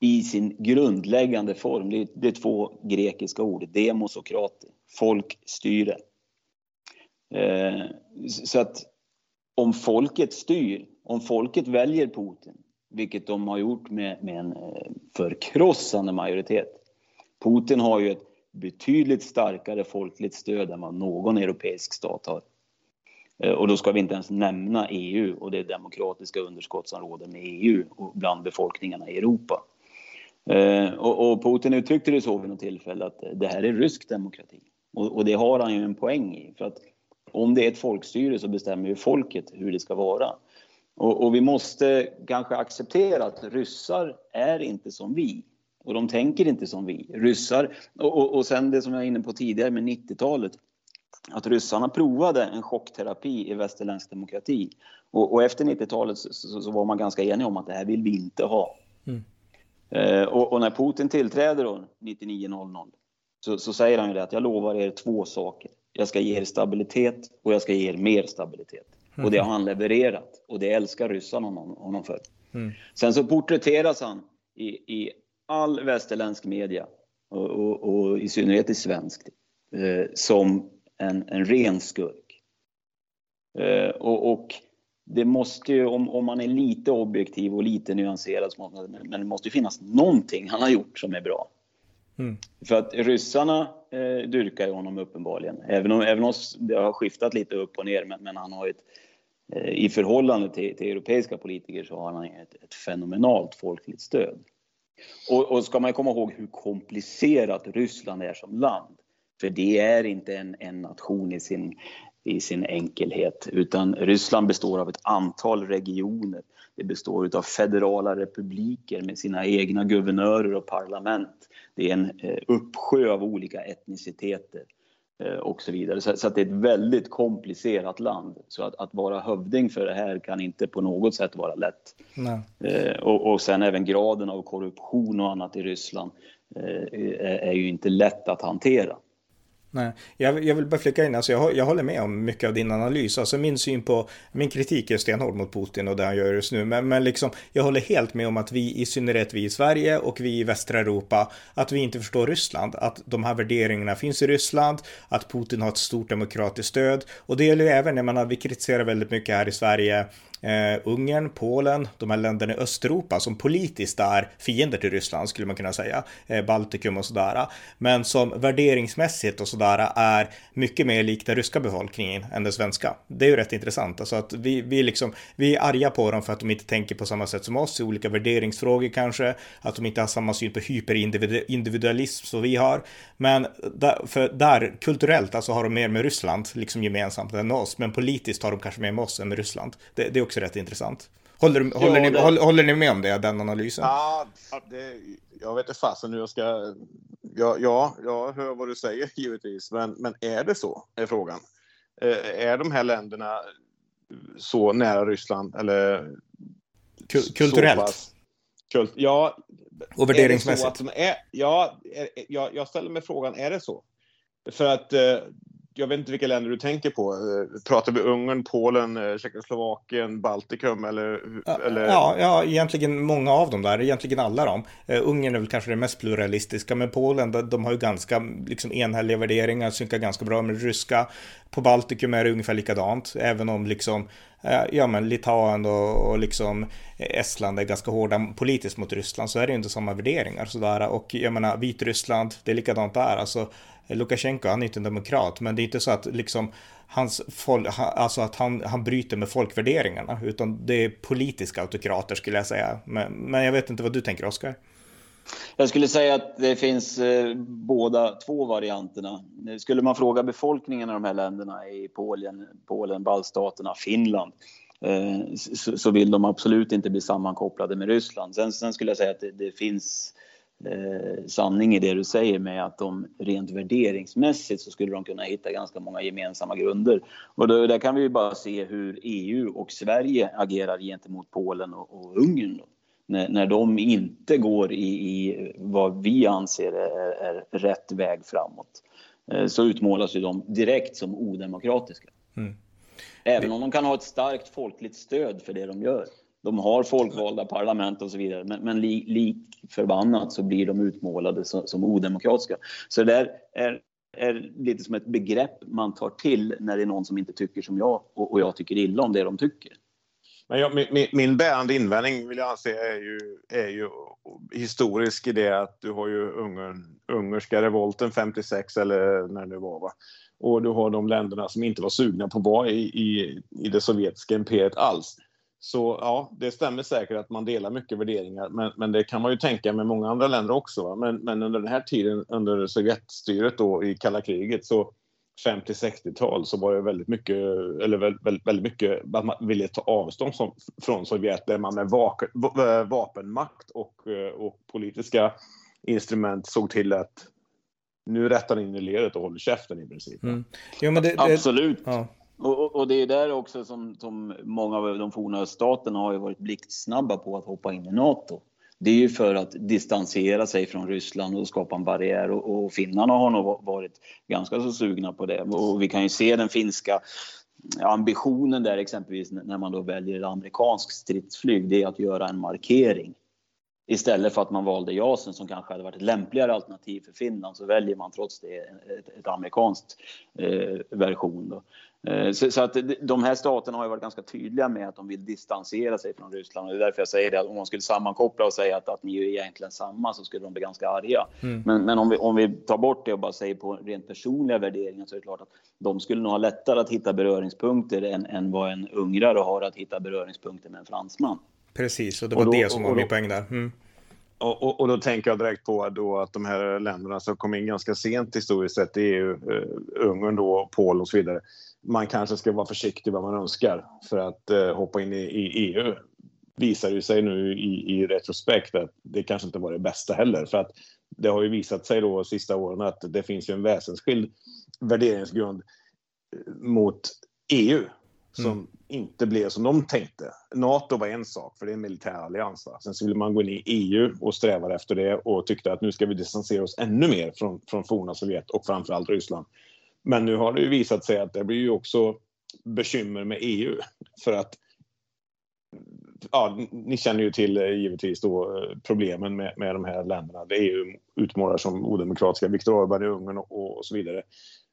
i sin grundläggande form, det är, det är två grekiska ord, demos och krati, folkstyre. Eh, så att om folket styr, om folket väljer Putin, vilket de har gjort med, med en eh, förkrossande majoritet. Putin har ju ett betydligt starkare folkligt stöd än vad någon europeisk stat har. Eh, och då ska vi inte ens nämna EU och det demokratiska underskott som råder med EU och bland befolkningarna i Europa. Eh, och Putin uttryckte det så vid något tillfälle att det här är rysk demokrati. Och det har han ju en poäng i. För att om det är ett folkstyre så bestämmer ju folket hur det ska vara. Och, och vi måste kanske acceptera att ryssar är inte som vi. Och de tänker inte som vi. Ryssar, och, och, och sen det som jag var inne på tidigare med 90-talet, att ryssarna provade en chockterapi i västerländsk demokrati. Och, och efter 90-talet så, så, så, var man ganska enig om att det här vill vi inte ha. Mm. Eh, och, och, när Putin tillträder då, 99.00 så, så säger han ju det att jag lovar er två saker. Jag ska ge er stabilitet och jag ska ge er mer stabilitet. Mm. Och det har han levererat och det älskar ryssarna honom, honom för. Mm. Sen så porträtteras han i, i all västerländsk media och, och, och i synnerhet i svensk eh, som en, en ren skurk. Eh, och, och, det måste ju, om, om man är lite objektiv och lite nyanserad, men det måste ju finnas någonting han har gjort som är bra. Mm. För att ryssarna eh, dyrkar ju honom uppenbarligen, även om, även om det har skiftat lite upp och ner, men, men han har ett, eh, i förhållande till, till, europeiska politiker så har han ett, ett fenomenalt folkligt stöd. Och, och ska man komma ihåg hur komplicerat Ryssland är som land. För det är inte en, en nation i sin, i sin enkelhet, utan Ryssland består av ett antal regioner. Det består av federala republiker med sina egna guvernörer och parlament. Det är en eh, uppsjö av olika etniciteter. Eh, och så vidare. Så, så, att det är ett väldigt komplicerat land. Så att, att, vara hövding för det här kan inte på något sätt vara lätt. Eh, och, och sen även graden av korruption och annat i Ryssland eh, är, är ju inte lätt att hantera. Nej, jag, jag vill bara flika in, alltså jag, jag håller med om mycket av din analys. Alltså min syn på, min kritik är stenhård mot Putin och det han gör just nu. Men, men liksom, jag håller helt med om att vi, i synnerhet vi i Sverige och vi i västra Europa, att vi inte förstår Ryssland. Att de här värderingarna finns i Ryssland, att Putin har ett stort demokratiskt stöd. Och det gäller ju även, jag menar, vi kritiserar väldigt mycket här i Sverige eh, Ungern, Polen, de här länderna i Östeuropa som politiskt är fiender till Ryssland skulle man kunna säga, eh, Baltikum och sådär, men som värderingsmässigt och sådär är mycket mer lik den ryska befolkningen än den svenska. Det är ju rätt intressant, alltså att vi, vi liksom, vi är arga på dem för att de inte tänker på samma sätt som oss i olika värderingsfrågor kanske, att de inte har samma syn på hyperindividualism som vi har, men där, för där kulturellt alltså har de mer med Ryssland liksom gemensamt än med oss, men politiskt har de kanske mer med oss än med Ryssland. Det, det är också rätt intressant. Håller, jo, håller, ni, det... håller, ni med om det, den analysen? Ja, det, jag vet inte fasen hur jag ska... Ja, ja, jag hör vad du säger givetvis, men, men är det så? Är frågan. Eh, är de här länderna så nära Ryssland eller... Kulturellt? Kult, ja. Och värderingsmässigt? Är är, ja, är, jag, jag ställer mig frågan, är det så? För att eh, jag vet inte vilka länder du tänker på. Eh, pratar vi Ungern, Polen, eh, Tjeckoslovakien, Baltikum eller? eller? Ja, ja, egentligen många av dem där, egentligen alla dem. Uh, Ungern är väl kanske det mest pluralistiska, men Polen, de, har ju ganska liksom, enhälliga värderingar, synkar ganska bra med det ryska. På Baltikum är det ungefär likadant, även om liksom, ja men Litauen och, och liksom Estland är ganska hårda politiskt mot Ryssland, så är det ju inte samma värderingar sådär. Och jag menar, Vitryssland, det är likadant där, alltså Lukasjenko, han är inte en demokrat, men det är inte så att liksom hans folk, alltså att han, han bryter med folkvärderingarna, utan det är politiska autokrater skulle jag säga. Men, men jag vet inte vad du tänker, Oskar? Jag skulle säga att det finns eh, båda två varianterna. Skulle man fråga befolkningen i de här länderna i Polen, Polen baltstaterna, Finland eh, så, så, vill de absolut inte bli sammankopplade med Ryssland. Sen, sen skulle jag säga att det, det finns eh, sanning i det du säger med att de rent värderingsmässigt så skulle de kunna hitta ganska många gemensamma grunder. Och då, där kan vi ju bara se hur EU och Sverige agerar gentemot Polen och, och Ungern. Då. När, när de inte går i, i vad vi anser är, är rätt väg framåt eh, så utmålas ju de direkt som odemokratiska. Mm. Även om de kan ha ett starkt folkligt stöd för det de gör de har folkvalda parlament och så vidare, men, men lik, lik förbannat så blir de utmålade som, som odemokratiska. Så det där är, är lite som ett begrepp man tar till när det är någon som inte tycker som jag och, och jag tycker illa om det de tycker. Men jag, min, min bärande invändning vill jag anse är ju, är ju historisk i det att du har ju Ungern, ungerska revolten 56 eller när det var va. Och du har de länderna som inte var sugna på att vara i, i, i det sovjetiska imperiet alls. Så ja, det stämmer säkert att man delar mycket värderingar, men, men det kan man ju tänka med många andra länder också. Men, men under den här tiden, under Sovjetstyret då i kalla kriget, så 50-60-tal så var det väldigt mycket, eller väldigt, väldigt mycket att man ville ta avstånd som, från Sovjet där man med vaken, vapenmakt och, och politiska instrument såg till att nu rättar in i ledet och håller käften i princip. Mm. Jo, det, det, Absolut. Ja. Och, och, det är där också som, som många av de forna öststaterna har ju varit blixtsnabba på att hoppa in i NATO. Det är ju för att distansera sig från Ryssland och skapa en barriär och, och finnarna har nog varit ganska så sugna på det. Och vi kan ju se den finska ambitionen där exempelvis när man då väljer ett amerikanskt stridsflyg, det är att göra en markering. Istället för att man valde JASen som kanske hade varit ett lämpligare alternativ för Finland så väljer man trots det ett, ett amerikanskt eh, version. Då. Eh, så, så, att de här staterna har ju varit ganska tydliga med att de vill distansera sig från Ryssland. Och det är därför jag säger det, att om man skulle sammankoppla och säga att, att ni är egentligen samma så skulle de bli ganska arga. Mm. Men, men om, vi, om vi tar bort det och bara säger på rent personliga värderingar så är det klart att de skulle nog ha lättare att hitta beröringspunkter än, än vad en ungrare har att hitta beröringspunkter med en fransman. Precis, och det var och då, det som var min poäng där. Mm. Och, och, och, då tänker jag direkt på då att de här länderna som kom in ganska sent historiskt sett i EU, eh, Ungern då, Polen och så vidare. Man kanske ska vara försiktig vad man önskar för att eh, hoppa in i, i, EU. Visar ju sig nu i, i retrospekt att det kanske inte var det bästa heller för att det har ju visat sig då sista åren att det finns ju en väsensskild värderingsgrund eh, mot EU som mm. inte blev som de tänkte. Nato var en sak, för det är en militär allians. Va? Sen så ville man gå in i EU och strävar efter det och tyckte att nu ska vi distansera oss ännu mer från, från forna Sovjet och framförallt Ryssland. Men nu har det ju visat sig att det blir ju också bekymmer med EU för att ja, ni känner ju till eh, givetvis då eh, problemen med, med de här länderna. Det är ju utmålar som odemokratiska, Viktor Orbán i Ungern och, och så vidare.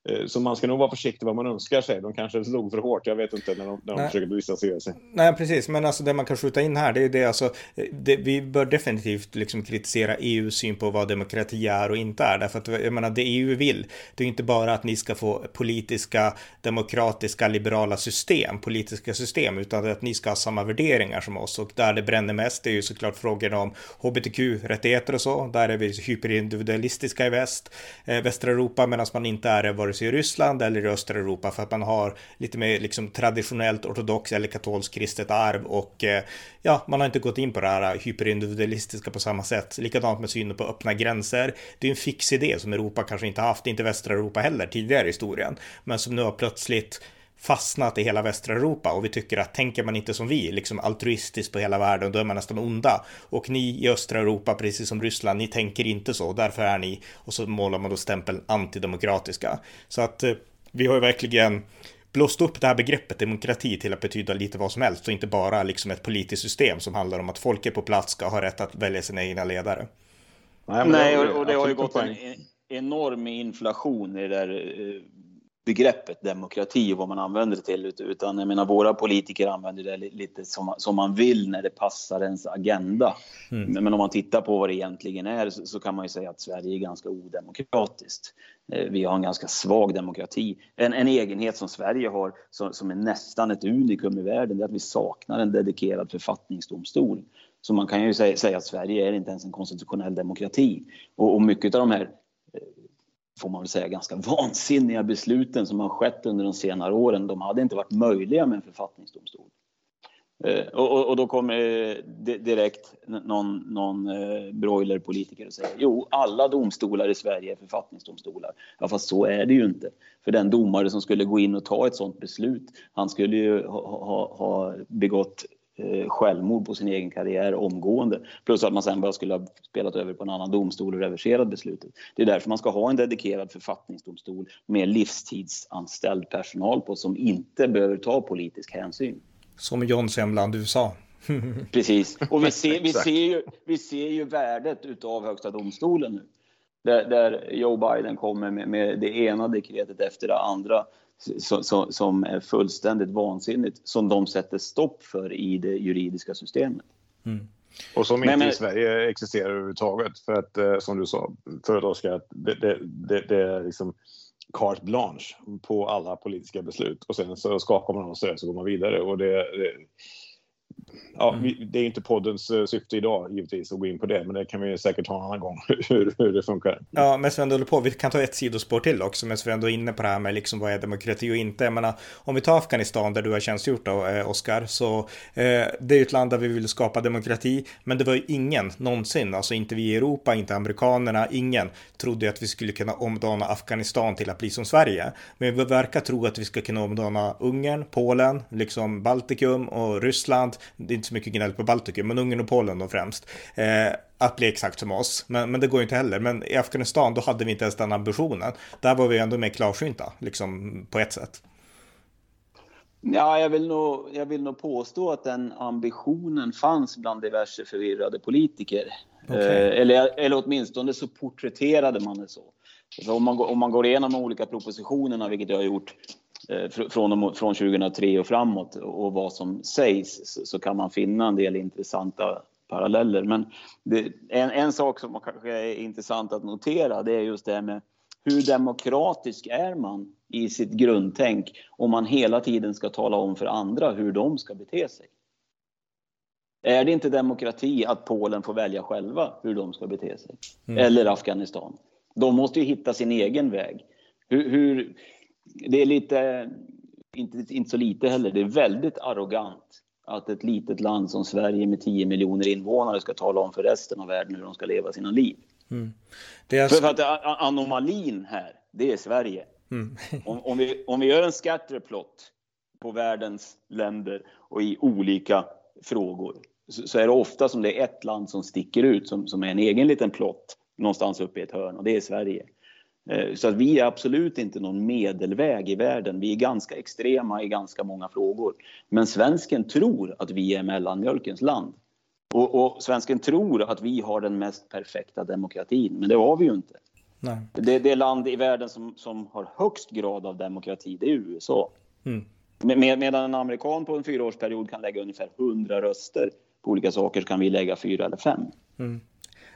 Eh, så man ska nog vara försiktig vad man önskar sig. De kanske slog för hårt, jag vet inte, när de, när de försöker distansera sig. Nej, precis. Men alltså det man kan skjuta in här, det är det alltså. Det, vi bör definitivt liksom kritisera EUs syn på vad demokrati är och inte är. Därför att jag menar, det EU vill, det är inte bara att ni ska få politiska, demokratiska, liberala system, politiska system, utan att ni ska ha samma värderingar som oss. Och där det bränner mest, det är ju såklart frågorna om hbtq-rättigheter och så. Där är vi hyperindividualistiska i väst, eh, västra Europa, medan man inte är det vare sig i Ryssland eller i östra Europa för att man har lite mer liksom traditionellt ortodox eller katolskt kristet arv och eh, ja, man har inte gått in på det här hyperindividualistiska på samma sätt. Likadant med synen på öppna gränser. Det är en fix idé som Europa kanske inte haft, inte västra Europa heller tidigare i historien, men som nu har plötsligt fastnat i hela västra Europa och vi tycker att tänker man inte som vi, liksom altruistiskt på hela världen, då är man nästan onda. Och ni i östra Europa, precis som Ryssland, ni tänker inte så, därför är ni, och så målar man då stämpeln antidemokratiska. Så att eh, vi har ju verkligen blåst upp det här begreppet demokrati till att betyda lite vad som helst och inte bara liksom ett politiskt system som handlar om att folket på plats ska ha rätt att välja sina egna ledare. Nej, Nej och, och det har ju gått en enorm inflation i det där eh, begreppet demokrati och vad man använder det till. Utan jag menar, våra politiker använder det lite som, som man vill när det passar ens agenda. Mm. Men om man tittar på vad det egentligen är så, så, kan man ju säga att Sverige är ganska odemokratiskt. Eh, vi har en ganska svag demokrati. En, en egenhet som Sverige har som, som är nästan ett unikum i världen, det är att vi saknar en dedikerad författningsdomstol. Så man kan ju säga, säga att Sverige är inte ens en konstitutionell demokrati. Och, och mycket av de här får man väl säga, ganska vansinniga besluten som har skett under de senare åren, de hade inte varit möjliga med en författningsdomstol. Eh, och, och, och, då kommer eh, direkt någon, någon eh, broilerpolitiker och säger jo, alla domstolar i Sverige är författningsdomstolar. Ja, fast så är det ju inte. För den domare som skulle gå in och ta ett sådant beslut, han skulle ju ha, ha, ha begått eh, självmord på sin egen karriär omgående. Plus att man sen bara skulle ha spelat över på en annan domstol och reverserat beslutet. Det är därför man ska ha en dedikerad författningsdomstol med livstidsanställd personal på som inte behöver ta politisk hänsyn. Som John Semland USA. Precis, och vi ser, vi ser, ju, vi ser ju värdet utav Högsta domstolen nu. Där, där Joe Biden kommer med, med det ena dekretet efter det andra så, så, som är fullständigt vansinnigt som de sätter stopp för i det juridiska systemet. Mm. Och som inte men, i Sverige existerar överhuvudtaget. För att eh, som du sa förut Oskar, att det, det, det, det, är liksom carte blanche på alla politiska beslut och sen så skakar man av sig så går man vidare. Och det, det Ja, mm. det är inte poddens eh, syfte idag givetvis att gå in på det, men det kan vi säkert ta en annan gång hur, hur det funkar. Ja, men Sven, håller på. Vi kan ta ett sidospår till också, men Sven, du är inne på det här med liksom vad är demokrati och inte. Jag menar, om vi tar Afghanistan där du har tjänstgjort då, eh, Oskar, så eh, det är ett land där vi vill skapa demokrati, men det var ju ingen någonsin, alltså inte vi i Europa, inte amerikanerna, ingen trodde att vi skulle kunna omdana Afghanistan till att bli som Sverige. Men vi verkar tro att vi ska kunna omdana Ungern, Polen, liksom Baltikum och Ryssland det är inte så mycket gnäll på Baltikum, men Ungern och Polen då främst. Eh, att bli exakt som oss, men, men det går ju inte heller. Men i Afghanistan, då hade vi inte ens den ambitionen. Där var vi ändå mer klarsynta, liksom på ett sätt. Ja, jag vill, nog, jag vill nog påstå att den ambitionen fanns bland diverse förvirrade politiker. Okay. Eh, eller, eller åtminstone så porträtterade man det så. så om, man, om man går igenom de olika propositionerna, vilket jag har gjort, från, från 2003 och framåt och vad som sägs så kan man finna en del intressanta paralleller. Men det, en, en sak som kanske är intressant att notera det är just det här med hur demokratisk är man i sitt grundtänk om man hela tiden ska tala om för andra hur de ska bete sig? Är det inte demokrati att Polen får välja själva hur de ska bete sig? Mm. Eller Afghanistan? De måste ju hitta sin egen väg. Hur, hur, det är lite, inte, inte så lite heller, det är väldigt arrogant att ett litet land som Sverige med 10 miljoner invånare ska tala om för resten av världen hur de ska leva sina liv. Mm. Är... För, för, att anomalin här, det är Sverige. Mm. om, om, vi, om vi gör en scatterplot på världens länder och i olika frågor så, så, är det ofta som det är ett land som sticker ut som, som är en egen liten plott någonstans uppe i ett hörn och det är Sverige. Eh, så att vi är absolut inte någon medelväg i världen. Vi är ganska extrema i ganska många frågor. Men svensken tror att vi är mellanmjölkens land. Och, och svensken tror att vi har den mest perfekta demokratin, men det har vi ju inte. Nej. Det, det land i världen som, som har högst grad av demokrati, det är USA. Mm. Med, medan en amerikan på en fyraårsperiod kan lägga ungefär 100 röster på olika saker så kan vi lägga fyra eller fem. Mm.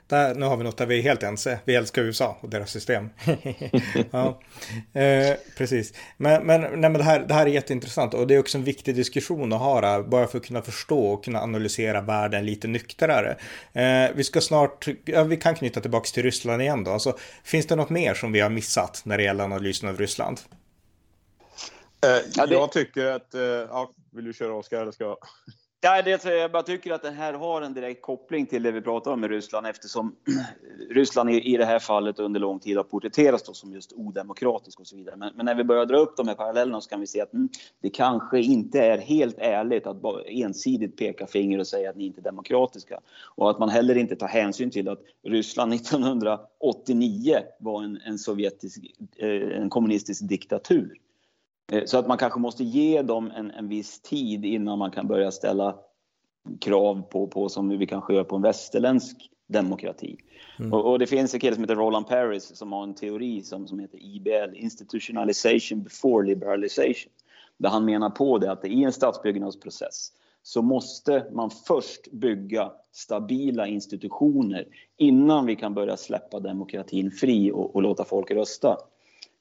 Där, nu har vi något där vi är helt ense. Vi älskar USA och deras system. ja, eh, precis. Men, men, nej, men det, här, det här är jätteintressant och det är också en viktig diskussion att ha här, bara för att kunna förstå och kunna analysera världen lite nyktrare. Eh, vi ska snart, ja, vi kan knyta tillbaka till Ryssland igen då. Alltså, finns det något mer som vi har missat när det gäller analysen av Ryssland? Eh. Jag tycker att, eh, ja, vill du köra Oskar eller ska jag? Ja, det, jag bara tycker att det här har en direkt koppling till det vi pratar om med Ryssland eftersom Ryssland i, i det här fallet under lång tid har porträtterats som just odemokratisk och så vidare. Men, men, när vi börjar dra upp de här parallellerna så kan vi se att mm, det kanske inte är helt ärligt att bara ensidigt peka finger och säga att ni inte är demokratiska. Och att man heller inte tar hänsyn till att Ryssland 1989 var en, en sovjetisk, eh, en kommunistisk diktatur. Eh, så att man kanske måste ge dem en, en viss tid innan man kan börja ställa krav på, på som vi kanske gör på en västerländsk demokrati. Mm. Och, och, det finns en kille som heter Roland Paris som har en teori som, som heter IBL, Institutionalization before liberalization. Där han menar på det att i en statsbyggnadsprocess så måste man först bygga stabila institutioner innan vi kan börja släppa demokratin fri och, och låta folk rösta.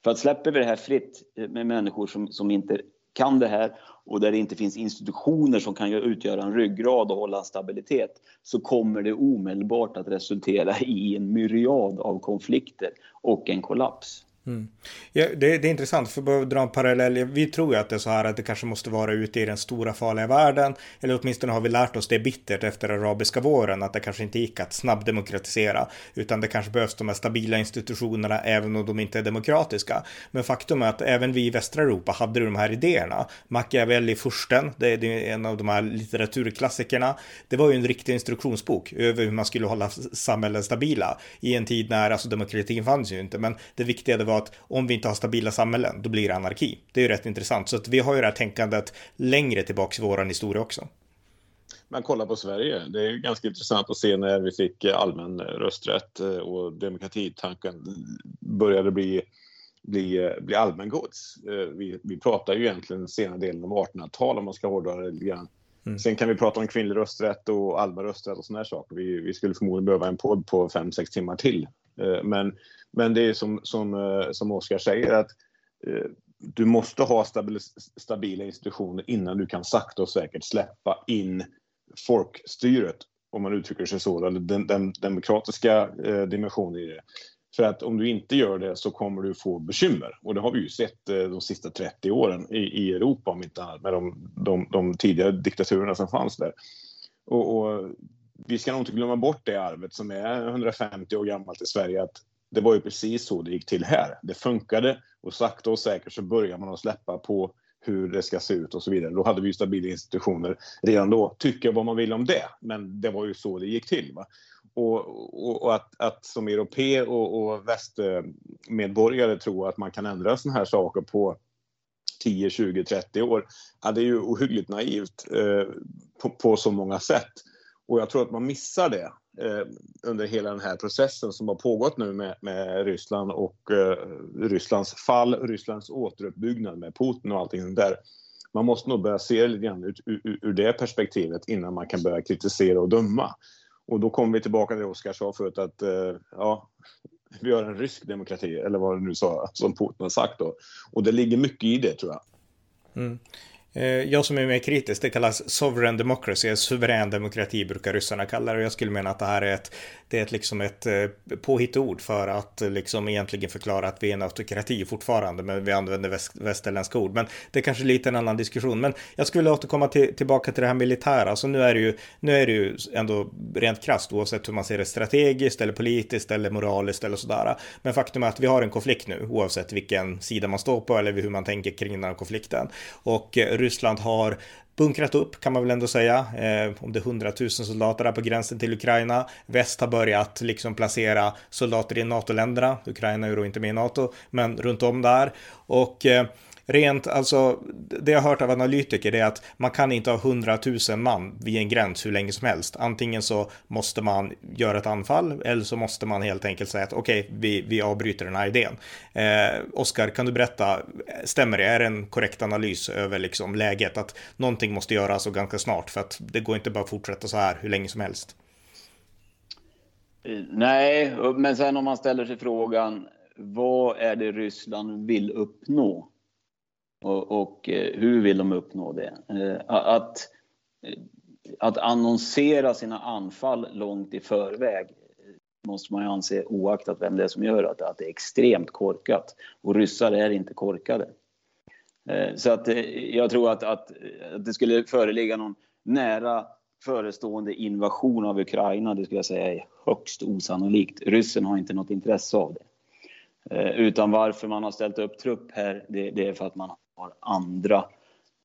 För att släpper vi det här fritt med människor som, som inte kan det här och där det inte finns institutioner som kan utgöra en ryggrad och hålla en stabilitet så kommer det omedelbart att resultera i en myriad av konflikter och en kollaps. Mm. Ja, det, det, är intressant, för att dra en parallell. Vi tror ju att det är så här att det kanske måste vara ute i den stora farliga världen. Eller åtminstone har vi lärt oss det bittert efter arabiska våren, att det kanske inte gick att snabbdemokratisera. Utan det kanske behövs de här stabila institutionerna även om de inte är demokratiska. Men faktum är att även vi i västra Europa hade de här idéerna. Machiavelli Fursten, det är en av de här litteraturklassikerna. Det var ju en riktig instruktionsbok över hur man skulle hålla samhällen stabila. I en tid när, alltså demokratin fanns ju inte, men det viktiga det var att om vi inte har stabila samhällen, då blir det anarki. Det är ju rätt intressant. Så att vi har ju det här tänkandet längre tillbaka i vår historia också. Men kolla på Sverige. Det är ganska intressant att se när vi fick allmän rösträtt eh, och demokratitanken började bli, bli, bli allmängods. Eh, vi, vi pratar ju egentligen senare delen av 1800-talet om man ska hårdra det lite grann. Mm. Sen kan vi prata om kvinnlig rösträtt och allmän rösträtt och sådana saker. Vi, vi skulle förmodligen behöva en podd på 5-6 timmar till. Eh, men men det är som, som, eh, som Oskar säger att eh, du måste ha stabila, stabila institutioner innan du kan sakta och säkert släppa in folkstyret, om man uttrycker sig så, eller den, den demokratiska dimensionen i det. För att om du inte gör det så kommer du få bekymmer. Och det har vi ju sett de sista 30 åren i, i Europa, om inte annat, med de, de, de tidigare diktaturerna som fanns där. Och, och, vi ska nog inte glömma bort det arvet som är 150 år gammalt i Sverige, att det var ju precis så det gick till här. Det funkade och sakta och säkert så börjar man att släppa på hur det ska se ut och så vidare. Då hade vi stabila institutioner redan då. Tycka vad man vill om det, men det var ju så det gick till. Va? Och, och, och att, att, som europé och, och västmedborgare tro att man kan ändra sådana här saker på 10, 20, 30 år, ja, det är ju ohyggligt naivt eh, på, på så många sätt. Och jag tror att man missar det eh, under hela den här processen som har pågått nu med, med Ryssland och eh, Rysslands fall, Rysslands återuppbyggnad med Putin och allting där. Man måste nog börja se det lite grann ur, ur, ur det perspektivet innan man kan börja kritisera och döma. Och då kommer vi tillbaka till det Oskar sa förut att eh, ja, vi har en rysk demokrati, eller vad du nu sa, som Putin har sagt då. Och det ligger mycket i det tror jag. Mm. Eh, jag som är mer kritisk, det kallas sovereign democracy, suverän demokrati brukar ryssarna kalla det. Och jag skulle mena att det här är ett, det är ett, liksom ett eh, påhittord för att eh, liksom egentligen förklara att vi är en autokrati fortfarande, men vi använder väst, västerländska ord. Men det är kanske lite en annan diskussion. Men jag skulle återkomma till, tillbaka till det här militära. Alltså nu är det ju, nu är det ju ändå rent krasst, oavsett hur man ser det strategiskt eller politiskt eller moraliskt eller sådär. Men faktum är att vi har en konflikt nu, oavsett vilken sida man står på eller hur man tänker kring den här konflikten. Och Ryssland har bunkrat upp kan man väl ändå säga. Eh, om det är hundratusen soldater där på gränsen till Ukraina. Väst har börjat liksom placera soldater i NATO-länderna. Ukraina är ju då inte med i NATO, men runt om där. Och eh, rent, alltså det jag har hört av analytiker är att man kan inte ha hundratusen man vid en gräns hur länge som helst. Antingen så måste man göra ett anfall eller så måste man helt enkelt säga att okej, okay, vi, vi avbryter den här idén. Eh, Oskar, kan du berätta, stämmer det? Är det en korrekt analys över liksom läget? Att någonting måste göras och ganska snart för att det går inte bara att fortsätta så här hur länge som helst. Eh, nej, men sen om man ställer sig frågan vad är det Ryssland vill uppnå? Och, och eh, hur vill de uppnå det? Eh, att, eh, att annonsera sina anfall långt i förväg måste man ju anse, oaktat vem det är som gör det, att det är extremt korkat. Och ryssar är inte korkade. Så att jag tror att, att, att det skulle föreligga någon nära förestående invasion av Ukraina, det skulle jag säga är högst osannolikt. Ryssen har inte något intresse av det. Eh, utan varför man har ställt upp trupp här, det, det är för att man har andra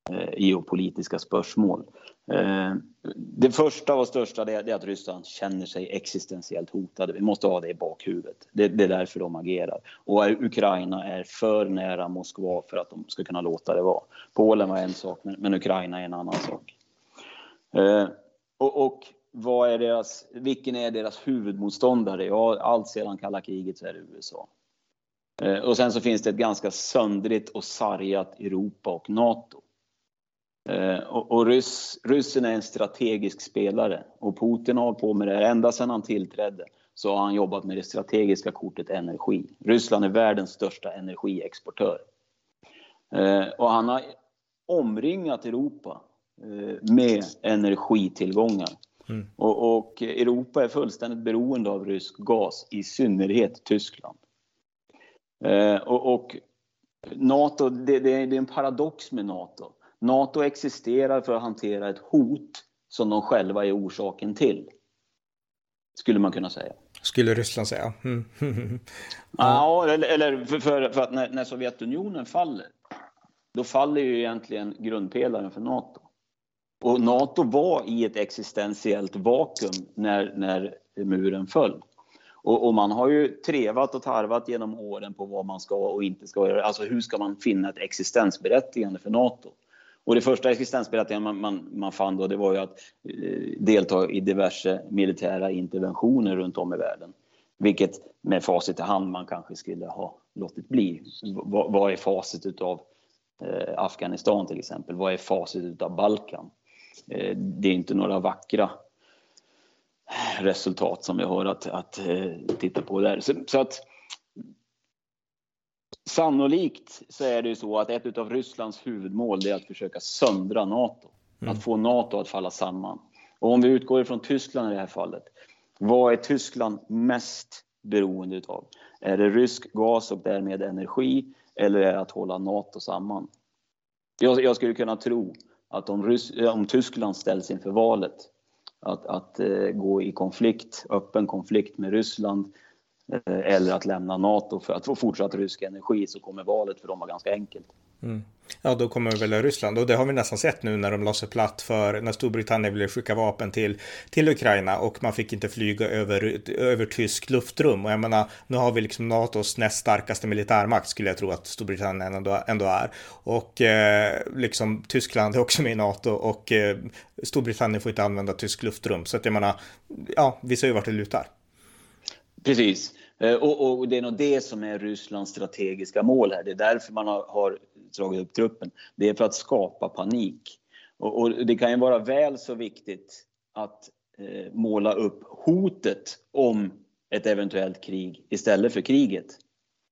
eh, geopolitiska spörsmål. Eh, det första och största det är att Ryssland känner sig existentiellt hotade. Vi måste ha det i bakhuvudet. Det, det är därför de agerar. Och Ukraina är för nära Moskva för att de ska kunna låta det vara. Polen var en sak, men, men Ukraina är en annan sak. Eh, och, och vad är deras, vilken är deras huvudmotståndare? Ja, allt sedan kalla kriget så är det USA. Eh, och sen så finns det ett ganska söndrigt och sargat Europa och NATO. Eh, och, och Ryss, ryssen är en strategisk spelare och Putin har på med det ända sedan han tillträdde så har han jobbat med det strategiska kortet energi. Ryssland är världens största energiexportör. Eh, och han har omringat Europa med energitillgångar. Mm. Och, och Europa är fullständigt beroende av rysk gas, i synnerhet Tyskland. Eh, och, och, NATO, det, det, är en paradox med NATO. NATO existerar för att hantera ett hot som de själva är orsaken till. Skulle man kunna säga. Skulle Ryssland säga. Mm. ja, eller, eller för, för, för, att när, när, Sovjetunionen faller, då faller ju egentligen grundpelaren för NATO. Och NATO var i ett existentiellt vakuum när, när muren föll. Och, och, man har ju trevat och tarvat genom åren på vad man ska och inte ska göra. Alltså hur ska man finna ett existensberättigande för NATO? Och det första existensberättigandet man, man, man fann då det var ju att eh, delta i diverse militära interventioner runt om i världen. Vilket med facit i hand man kanske skulle ha låtit bli. vad, vad är facit utav eh, Afghanistan till exempel? Vad är facit utav Balkan? Eh, det är inte några vackra resultat som vi har att, att eh, titta på där. Så, så, att Sannolikt så är det ju så att ett av Rysslands huvudmål är att försöka söndra NATO. Mm. Att få NATO att falla samman. Och om vi utgår ifrån Tyskland i det här fallet. Vad är Tyskland mest beroende utav? Är det rysk gas och därmed energi eller är det att hålla NATO samman? Jag, jag skulle kunna tro att om, Rys om Tyskland ställs inför valet att, att eh, gå i konflikt, öppen konflikt med Ryssland eh, eller att lämna NATO för att få fortsatt rysk energi så kommer valet för dem vara ganska enkelt. Mm. Ja, då kommer väl Ryssland och det har vi nästan sett nu när de la sig platt för när Storbritannien ville skicka vapen till, till Ukraina och man fick inte flyga över, över tysk luftrum. Och jag menar, nu har vi liksom NATOs näst starkaste militärmakt skulle jag tro att Storbritannien ändå, ändå är. Och eh, liksom Tyskland är också med i NATO och eh, Storbritannien får inte använda tysk luftrum. Så att jag menar, ja, vi ser ju vart det lutar. Precis. Eh, och, och, det är nog det som är Rysslands strategiska mål här. Det är därför man har, har dragit upp truppen. Det är för att skapa panik. Och, och det kan ju vara väl så viktigt att eh, måla upp hotet om ett eventuellt krig istället för kriget.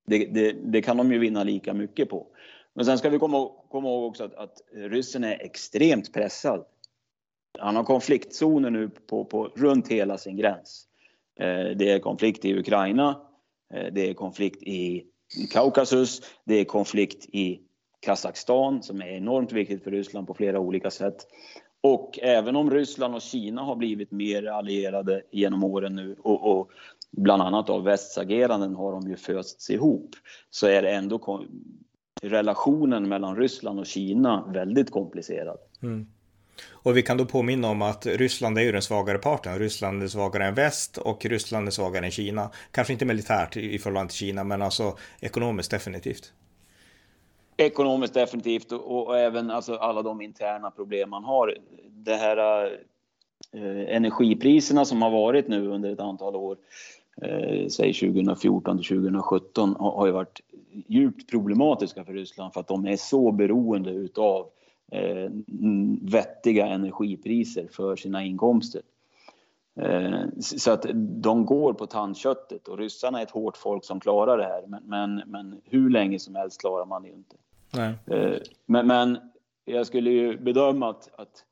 Det, det, det, kan de ju vinna lika mycket på. Men sen ska vi komma, komma ihåg också att, att ryssen är extremt pressad. Han har konfliktzoner nu på, på, runt hela sin gräns. Eh, det är konflikt i Ukraina, eh, det är konflikt i Kaukasus, det är konflikt i Kazakstan som är enormt viktigt för Ryssland på flera olika sätt. Och även om Ryssland och Kina har blivit mer allierade genom åren nu och, och bland annat av västs ageranden har de ju fösts ihop så är det ändå relationen mellan Ryssland och Kina väldigt komplicerad. Mm. Och vi kan då påminna om att Ryssland är ju den svagare parten. Ryssland är svagare än väst och Ryssland är svagare än Kina. Kanske inte militärt i förhållande till Kina men alltså ekonomiskt definitivt. Ekonomiskt definitivt och, och, även alltså alla de interna problem man har. Det här eh, energipriserna som har varit nu under ett antal år, eh, säg 2014 till 2017, har, har ju varit djupt problematiska för Ryssland för att de är så beroende utav eh, vettiga energipriser för sina inkomster. Eh, så att de går på tandköttet och ryssarna är ett hårt folk som klarar det här. Men, men, men hur länge som helst klarar man det ju inte. Eh, men, men, jag skulle ju bedöma att, att,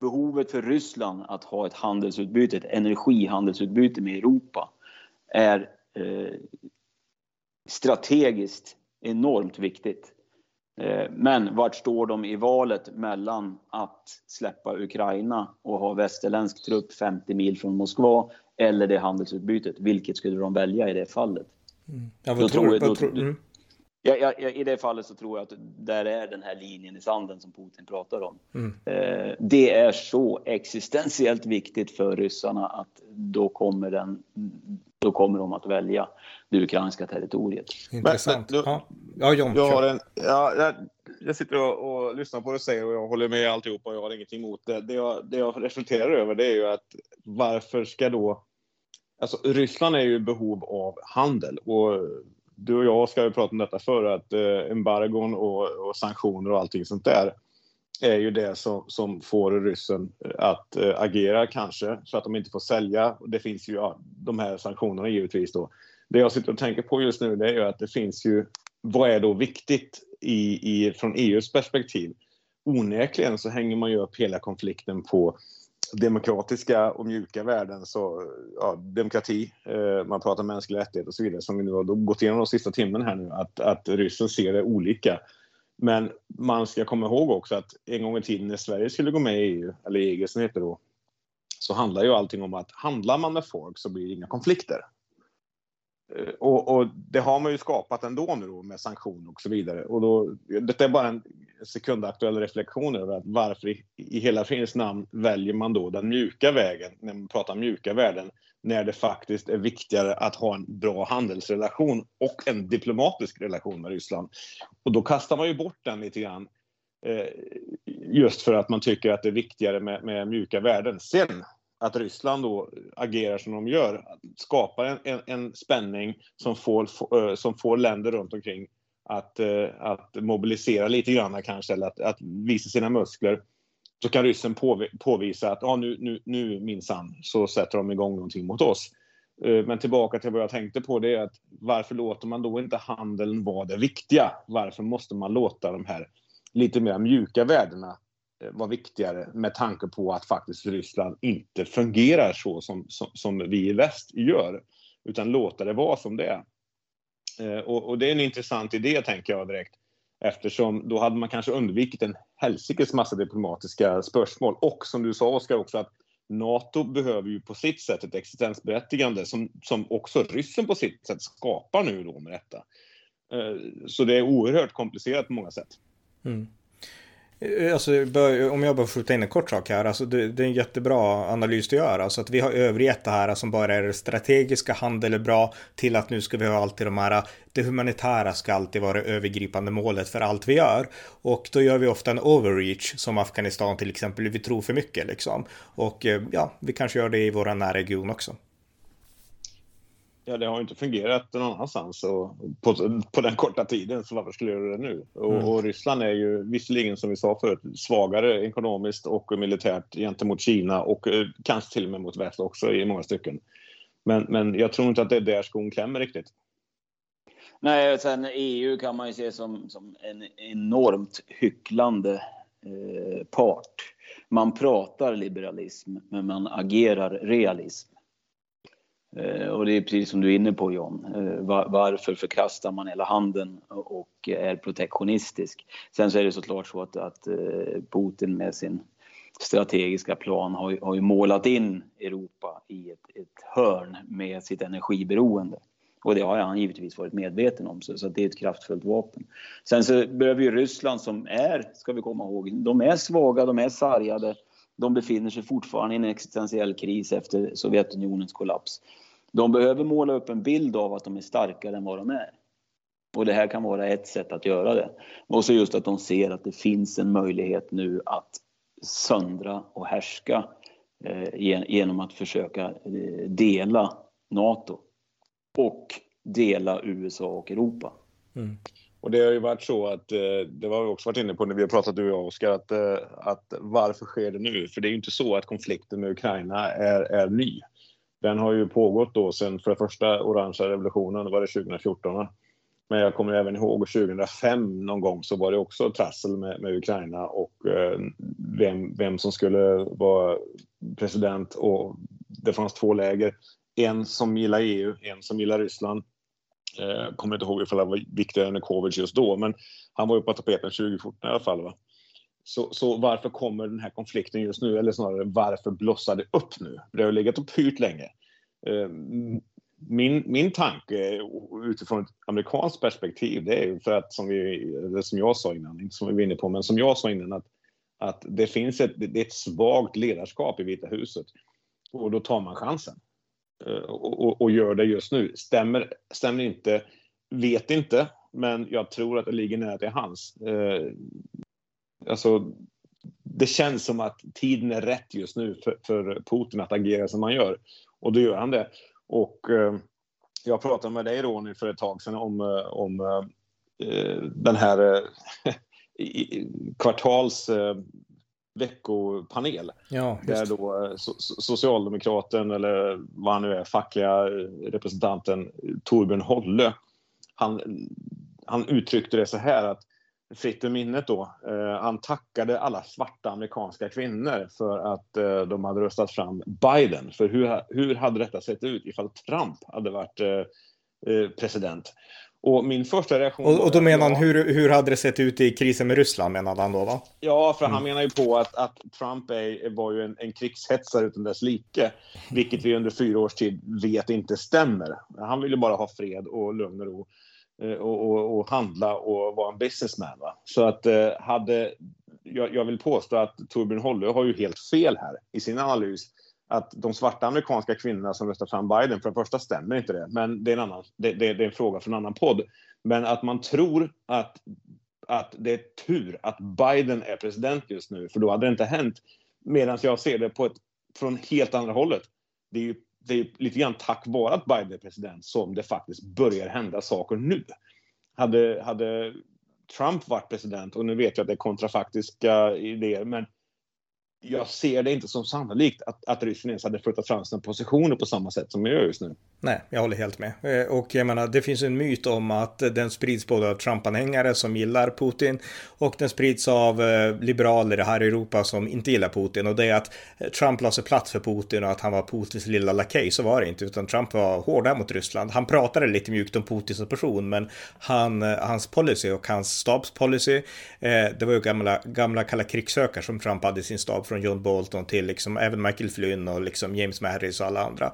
behovet för Ryssland att ha ett handelsutbyte, ett energihandelsutbyte med Europa är eh, strategiskt enormt viktigt. Eh, men vart står de i valet mellan att släppa Ukraina och ha västerländsk trupp 50 mil från Moskva eller det handelsutbytet? Vilket skulle de välja i det fallet? Mm. Ja, vad tror, tror, vad tror, mm. Ja, ja, ja, I det fallet så tror jag att där är den här linjen i sanden som Putin pratar om. Mm. Eh, det är så existentiellt viktigt för ryssarna att då kommer, den, då kommer de att välja det ukrainska territoriet. Intressant. Men, men, ja, John, jag, har en, ja, jag, jag sitter och, och, lyssnar på det du säger och jag håller med alltihop och jag har ingenting emot det. Det jag, det jag reflekterar över det är ju att varför ska då... Alltså Ryssland är ju i behov av handel och du och jag ska ju prata om detta för att eh, embargon och, och, sanktioner och allting sånt där är ju det som, som får ryssen eh, att eh, agera kanske så att de inte får sälja. Det finns ju ja, de här sanktionerna givetvis då. Det jag sitter och tänker på just nu det är ju att det finns ju, vad är då viktigt i, i, från EUs perspektiv? Onekligen så hänger man ju upp hela konflikten på demokratiska och mjuka värden, så ja, demokrati, eh, man pratar mänskliga rättigheter och så vidare, som vi nu har gått igenom de sista timmen här nu, att, att ryssen ser det olika. Men man ska komma ihåg också att en gång i tiden när Sverige skulle gå med i EU, eller EG som det heter då, så handlar ju allting om att handlar man med folk så blir det inga konflikter. Eh, och, och, det har man ju skapat ändå nu då med sanktioner och så vidare. Och då, detta är bara en sekundaktuell reflektion över att varför i, i hela fridens namn väljer man då den mjuka vägen, när man pratar mjuka värden, när det faktiskt är viktigare att ha en bra handelsrelation och en diplomatisk relation med Ryssland. Och då kastar man ju bort den lite grann. Eh, just för att man tycker att det är viktigare med, med mjuka värden. Sen att Ryssland då agerar som de gör skapar en, en, en spänning som får, eh, som får länder runt omkring att, eh, att mobilisera lite grann kanske, eller att, att visa sina muskler. Så kan ryssen påvisa att ah, nu, nu, nu minsann så sätter de igång någonting mot oss. Eh, men tillbaka till vad jag tänkte på det är att varför låter man då inte handeln vara det viktiga? Varför måste man låta de här lite mer mjuka värdena Eh, var viktigare med tanke på att faktiskt Ryssland inte fungerar så som, som, som vi i väst gör. Utan låta det vara som det är. Eh, och, och, det är en intressant idé tänker jag direkt. Eftersom då hade man kanske undvikit en helsikes massa diplomatiska spörsmål. Och som du sa Oskar också att NATO behöver ju på sitt sätt ett existensberättigande som, som också ryssen på sitt sätt skapar nu då med detta. Eh, så det är oerhört komplicerat på många sätt. Mm. Eh, alltså, om jag bara skjuter skjuta in en kort sak här, alltså det, det är en jättebra analys du gör. Alltså att vi har övergett det här som bara är det strategiska, handel är bra, till att nu ska vi ha alltid de här, det humanitära ska alltid vara det övergripande målet för allt vi gör. Och då gör vi ofta en overreach, som Afghanistan till exempel, vi tror för mycket liksom. Och eh, ja, vi kanske gör det i vår närregion också. Ja, det har inte fungerat någon annanstans och på, på den korta tiden, så varför skulle jag göra det nu? Och, mm. och, Ryssland är ju visserligen, som vi sa förut, svagare ekonomiskt och militärt gentemot Kina och eh, kanske till och med mot väst också i många stycken. Men, men jag tror inte att det är där skon klämmer riktigt. Nej, sen EU kan man ju se som, som en enormt hycklande eh, part. Man pratar liberalism, men man agerar realism. Eh, och det är precis som du är inne på John. Eh, varför förkastar man hela handeln och är protektionistisk? Sen så är det såklart så att, att eh, Putin med sin strategiska plan har, har ju målat in Europa i ett, ett hörn med sitt energiberoende. Och det har han givetvis varit medveten om, så, så det är ett kraftfullt vapen. Sen så behöver ju Ryssland som är, ska vi komma ihåg, de är svaga, de är sargade de befinner sig fortfarande i en existentiell kris efter Sovjetunionens kollaps. De behöver måla upp en bild av att de är starkare än vad de är. Och det här kan vara ett sätt att göra det. Och så just att de ser att det finns en möjlighet nu att söndra och härska eh, genom att försöka eh, dela NATO och dela USA och Europa. Mm. Och det har ju varit så att, eh, det har vi också varit inne på när vi har pratat du och jag Oskar, att, eh, att varför sker det nu? För det är ju inte så att konflikten med Ukraina är, är ny. Den har ju pågått då sen för första orangea revolutionen, då var det 2014. Men jag kommer även ihåg 2005 någon gång så var det också trassel med, med Ukraina och eh, vem, vem som skulle vara president och det fanns två läger. En som gillar EU, en som gillar Ryssland. Eh, kommer inte ihåg ifall han var viktigare än Kovic just då, men han var ju på tapeten 2014 i alla fall. Va? Så, så, varför kommer den här konflikten just nu? Eller snarare varför blossar det upp nu? Det har legat och pyrt länge. Eh, min, min tanke utifrån ett amerikanskt perspektiv, det är ju för att som, vi, eller som jag sa innan, inte som vi var inne på, men som jag sa innan, att, att det finns ett, det är ett svagt ledarskap i Vita huset. Och då tar man chansen. Eh, och, och, och gör det just nu. Stämmer, stämmer inte, vet inte, men jag tror att det ligger nära till hans. Eh, alltså, det känns som att tiden är rätt just nu för, för Putin att agera som han gör. Och då gör han det. Och eh, jag pratade med dig Ronny för ett tag sedan om, eh, om eh, eh, den här eh, kvartals eh, veckopanel. Ja, där då eh, so Socialdemokraten, eller vad han nu är, fackliga representanten Torbjörn Holle, han, han uttryckte det så här att fritt ur minnet då. Eh, han tackade alla svarta amerikanska kvinnor för att eh, de hade röstat fram Biden. För hur, hur hade detta sett ut ifall Trump hade varit eh, eh president? Och min första reaktion Och, och då menar han, hur, hur hade det sett ut i krisen med Ryssland menade han då va? Ja, för mm. han menar ju på att, att Trump är, var ju en, en krigshetsare utan dess like. Vilket vi under fyra års tid vet inte stämmer. Han ville bara ha fred och lugn och ro. Eh, och, och, och, handla och vara en businessman. Va? Så att eh, hade, jag, jag, vill påstå att Torbjörn Holle har ju helt fel här i sin analys. Att de svarta amerikanska kvinnorna som röstar fram Biden, för det första stämmer inte det, men det är en, annan, det, det, det är en fråga för en annan podd. Men att man tror att, att det är tur att Biden är president just nu, för då hade det inte hänt. Medan jag ser det på ett, från helt andra hållet. Det är ju det är lite grann tack vare att Biden är president som det faktiskt börjar hända saker nu. Hade, hade Trump varit president, och nu vet jag att det är kontrafaktiska idéer, men jag ser det inte som sannolikt att, att Ryssland ens hade flyttat fram sina positioner på samma sätt som de gör just nu. Nej, jag håller helt med. Eh, och jag menar, det finns en myt om att den sprids både av Trump-anhängare som gillar Putin och den sprids av eh, liberaler här i Europa som inte gillar Putin. Och det är att eh, Trump la sig platt för Putin och att han var Putins lilla lakej. Så var det inte, utan Trump var hårdare mot Ryssland. Han pratade lite mjukt om Putin som person, men han, hans policy och hans stabspolicy, det var ju gamla, gamla kalla krigssökare som Trump hade i sin stab från John Bolton till liksom även Michael Flynn och liksom James Mattis och alla andra.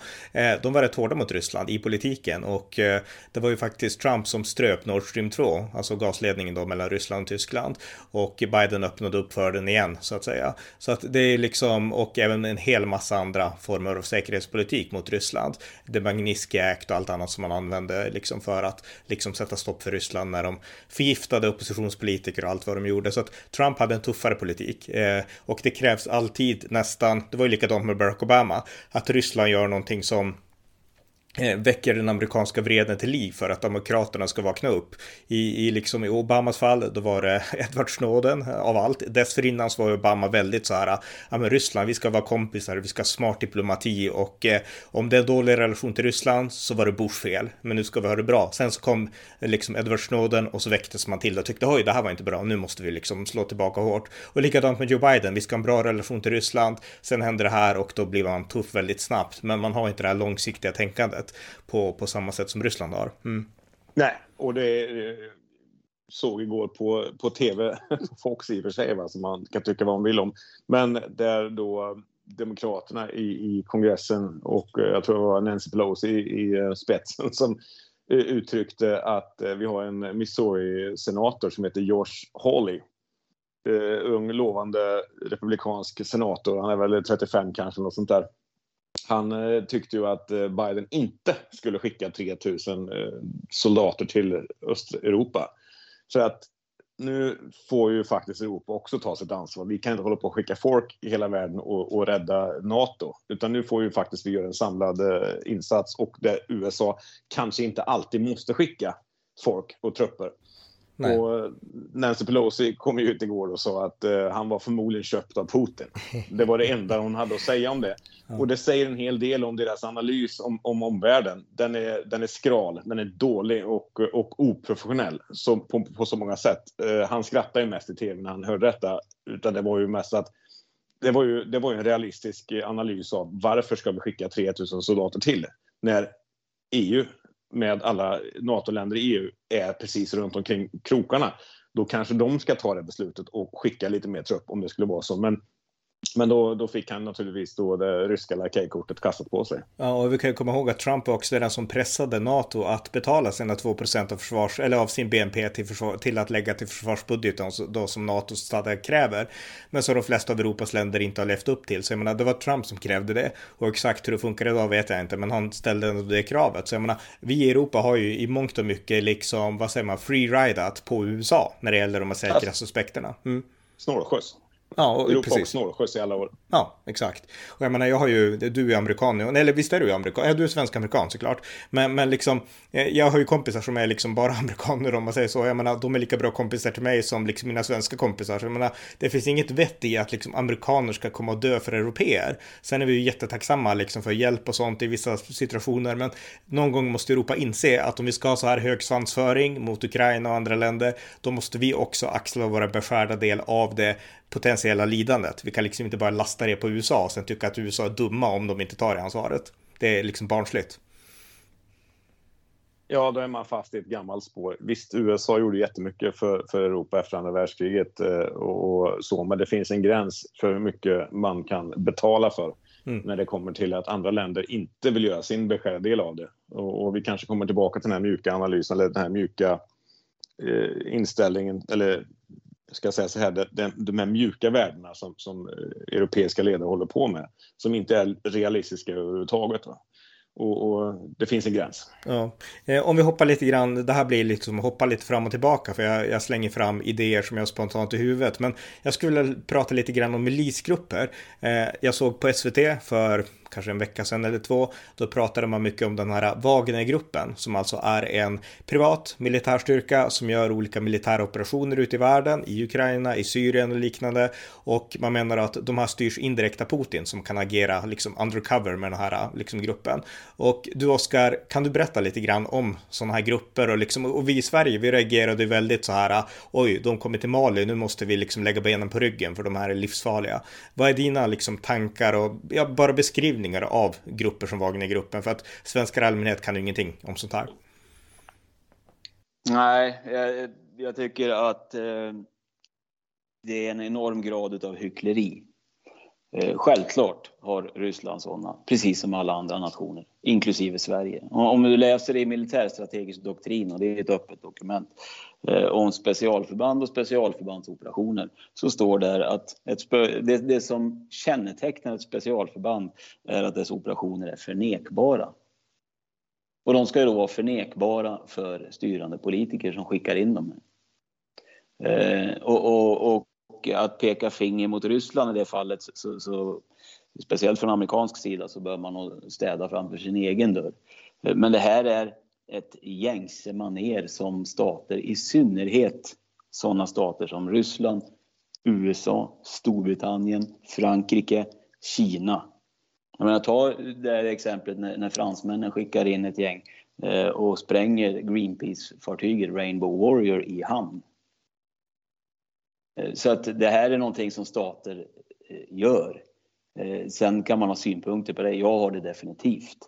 de var rätt hårda mot Ryssland i politiken och eh, det var ju faktiskt Trump som ströp Nord Stream 2, alltså gasledningen då mellan Ryssland och Tyskland och Biden öppnade upp för den igen så att säga. Så att det är liksom och även en hel massa andra former av säkerhetspolitik mot Ryssland. Det Magnitsky Act och allt annat som man använde liksom för att liksom sätta stopp för Ryssland när de förgiftade oppositionspolitiker och allt vad de gjorde. Så att Trump hade en tuffare politik eh, och det krävs alltid nästan, det var ju likadant med Barack Obama, att Ryssland gör någonting som Eh, väcker den amerikanska vreden till liv för att demokraterna ska vakna upp. I, i, liksom, I Obamas fall, då var det Edward Snowden av allt. Dessförinnan så var Obama väldigt så här, ja men Ryssland, vi ska vara kompisar, vi ska ha smart diplomati och eh, om det är en dålig relation till Ryssland så var det Bush fel, men nu ska vi ha det bra. Sen så kom eh, liksom Edward Snowden och så väcktes man till och tyckte oj, det här var inte bra, nu måste vi liksom slå tillbaka hårt. Och likadant med Joe Biden, vi ska ha en bra relation till Ryssland, sen händer det här och då blir man tuff väldigt snabbt, men man har inte det här långsiktiga tänkandet sätt på, på samma sätt som Ryssland har. Mm. Nej, och det såg igår på, på tv, Fox i och för sig, va, som man kan tycka vad man vill om. Men där då Demokraterna i, i kongressen och eh, jag tror det var Nancy Pelosi i, i eh, spetsen som eh, uttryckte att vi har en Missouri-senator som heter Josh Hawley. Uh, ung lovande republikansk senator, han är väl 35 kanske, något sånt där han eh, tyckte ju att eh, Biden inte skulle skicka 3000 eh, soldater till Östeuropa. Så att nu får ju faktiskt Europa också ta sitt ansvar. Vi kan inte hålla på att skicka folk i hela världen och, och rädda NATO, utan nu får ju faktiskt vi göra en samlad eh, insats och där USA kanske inte alltid måste skicka folk och trupper. Nej. Och Nancy Pelosi kom ju ut igår och sa att uh, han var förmodligen köpt av Putin. Det var det enda hon hade att säga om det. Ja. Och det säger en hel del om deras analys om, om omvärlden. Den är, den är skral, den är dålig och, och oprofessionell så, på, på så många sätt. Uh, han skrattade ju mest i tv när han hörde detta. Utan det var ju mest att det var ju, det var ju en realistisk analys av varför ska vi skicka 3000 soldater till när EU med alla NATO-länder i EU är precis runt omkring krokarna. Då kanske de ska ta det beslutet och skicka lite mer trupp om det skulle vara så. Men men då, då fick han naturligtvis då det ryska lakejkortet kastat på sig. Ja, och vi kan ju komma ihåg att Trump också är den som pressade NATO att betala sina 2% av försvars, eller av sin BNP till, försvar, till att lägga till försvarsbudgeten då som NATOs stadgar kräver. Men som de flesta av Europas länder inte har levt upp till. Så jag menar, det var Trump som krävde det. Och exakt hur det funkar idag vet jag inte, men han ställde ändå det kravet. Så jag menar, vi i Europa har ju i mångt och mycket liksom, vad säger man, free-ridat på USA när det gäller de här säkerhetsaspekterna. Mm. Snålskjuts. Ja, och, Europa precis. snålskjuts i alla år. Ja, exakt. Och jag menar, jag har ju, du är amerikan, eller visst är du amerikan? Ja, du är svensk-amerikan såklart. Men, men liksom, eh, jag har ju kompisar som är liksom bara amerikaner om man säger så. Jag menar, de är lika bra kompisar till mig som liksom mina svenska kompisar. Så jag menar, det finns inget vett i att liksom amerikaner ska komma och dö för europeer. Sen är vi ju jättetacksamma liksom för hjälp och sånt i vissa situationer, men någon gång måste Europa inse att om vi ska ha så här hög svansföring mot Ukraina och andra länder, då måste vi också axla våra beskärda del av det potentiella lidandet. Vi kan liksom inte bara lasta det på USA och sen tycka att USA är dumma om de inte tar det ansvaret. Det är liksom barnsligt. Ja, då är man fast i ett gammalt spår. Visst, USA gjorde jättemycket för, för Europa efter andra världskriget eh, och, och, så, men det finns en gräns för hur mycket man kan betala för mm. när det kommer till att andra länder inte vill göra sin beskärda del av det. Och, och, vi kanske kommer tillbaka till den här mjuka analysen, eller den här mjuka eh, inställningen, eller ska säga så här, de, de här mjuka värdena som, som eh, europeiska ledare håller på med, som inte är realistiska överhuvudtaget. Va? Och, och, det finns en gräns. Ja. Eh, om vi hoppar lite grann, det här blir liksom hoppa lite fram och tillbaka för jag, jag, slänger fram idéer som jag spontant i huvudet. Men jag skulle vilja prata lite grann om milisgrupper. Eh, jag såg på SVT för kanske en vecka sedan eller två, då pratade man mycket om den här Wagnergruppen som alltså är en privat militärstyrka som gör olika militära operationer ute i världen, i Ukraina, i Syrien och liknande. Och man menar att de här styrs indirekt av Putin som kan agera liksom undercover med den här liksom, gruppen. Och du Oskar, kan du berätta lite grann om sådana här grupper och liksom, och vi i Sverige, vi reagerade väldigt så här, oj, de kommer till Mali, nu måste vi liksom lägga benen på ryggen för de här är livsfarliga. Vad är dina liksom tankar och ja, bara beskrivning beskrivningar av grupper som Wagnergruppen för att svenskar i allmänhet kan ju ingenting om sånt här. Nej, jag, jag tycker att eh, det är en enorm grad av hyckleri. Eh, självklart har Ryssland sådana, precis som alla andra nationer, inklusive Sverige. Om du läser i militärstrategisk doktrin, och det är ett öppet dokument, eh, om specialförband och specialförbandsoperationer, så står där att det, det som kännetecknar ett specialförband är att dess operationer är förnekbara. Och de ska ju då vara förnekbara för styrande politiker som skickar in dem. Eh, och, och, och att peka finger mot Ryssland i det fallet, så, så, speciellt från amerikansk sida, så bör man nog städa framför sin egen dörr. Men det här är ett gängse maner som stater, i synnerhet sådana stater som Ryssland, USA, Storbritannien, Frankrike, Kina. Jag menar, ta det här exemplet när, när fransmännen skickar in ett gäng eh, och spränger Greenpeace-fartyget Rainbow Warrior i hamn. Eh, så att det här är någonting som stater eh, gör. Eh, sen kan man ha synpunkter på det. Jag har det definitivt.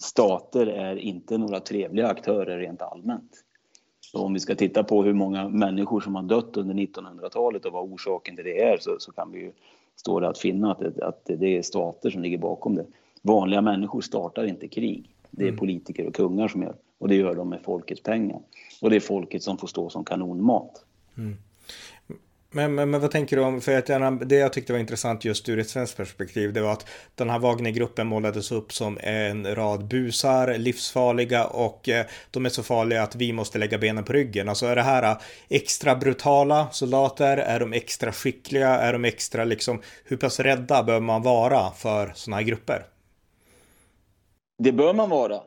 Stater är inte några trevliga aktörer rent allmänt. Så om vi ska titta på hur många människor som har dött under 1900-talet och vad orsaken till det är så, så kan vi ju stå det att finna att det, att det är stater som ligger bakom det. Vanliga människor startar inte krig. Det är mm. politiker och kungar som gör och det gör de med folkets pengar. Och det är folket som får stå som kanonmat. Mm. Men, men, men, vad tänker du om, för att det jag tyckte var intressant just ur ett svenskt perspektiv, det var att den här Wagnergruppen målades upp som en rad busar, livsfarliga och eh, de är så farliga att vi måste lägga benen på ryggen. Alltså är det här eh, extra brutala soldater? Är de extra skickliga? Är de extra liksom, hur pass rädda bör man vara för sådana här grupper? Det bör man vara.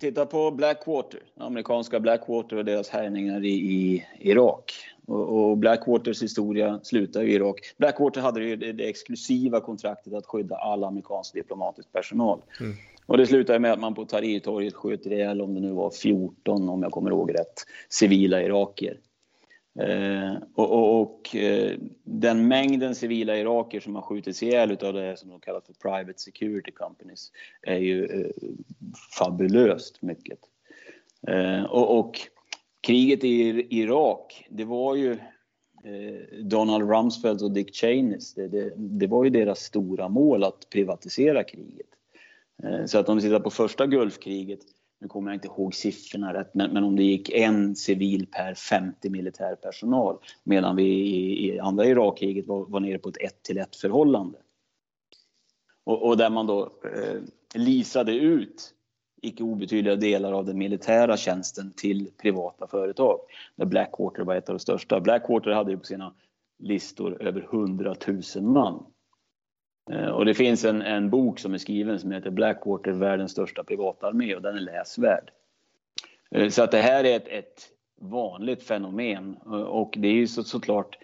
Titta på Blackwater, amerikanska Blackwater och deras härjningar i, i Irak. Och, och Blackwaters historia slutar i Irak. Blackwater hade ju det, det, exklusiva kontraktet att skydda all amerikansk diplomatisk personal. Mm. Och det slutade med att man på Tahrirtorget sköt ihjäl, om det nu var 14, om jag kommer ihåg rätt, civila irakier. Eh, och, och, och eh, den mängden civila irakier som har skjutits ihjäl av det som de kallar för private security companies är ju eh, fabulöst mycket. Eh, och, och, kriget i Irak, det var ju eh, Donald Rumsfeld och Dick Cheneys, det, det, det, var ju deras stora mål att privatisera kriget. Eh, så att om vi tittar på första Gulfkriget nu kommer jag inte ihåg siffrorna rätt, men, men om det gick en civil per 50 militär personal medan vi i, i andra Irakkriget var, var nere på ett 1 till 1 förhållande. Och, och, där man då eh, lisade ut icke obetydliga delar av den militära tjänsten till privata företag. Där Blackwater var ett av de största. Blackwater hade ju på sina listor över 100 000 man. Eh, och det finns en, en bok som är skriven som heter Blackwater, världens största privatarmé och den är läsvärd. Eh, så att det här är ett, ett vanligt fenomen eh, och det är ju så, såklart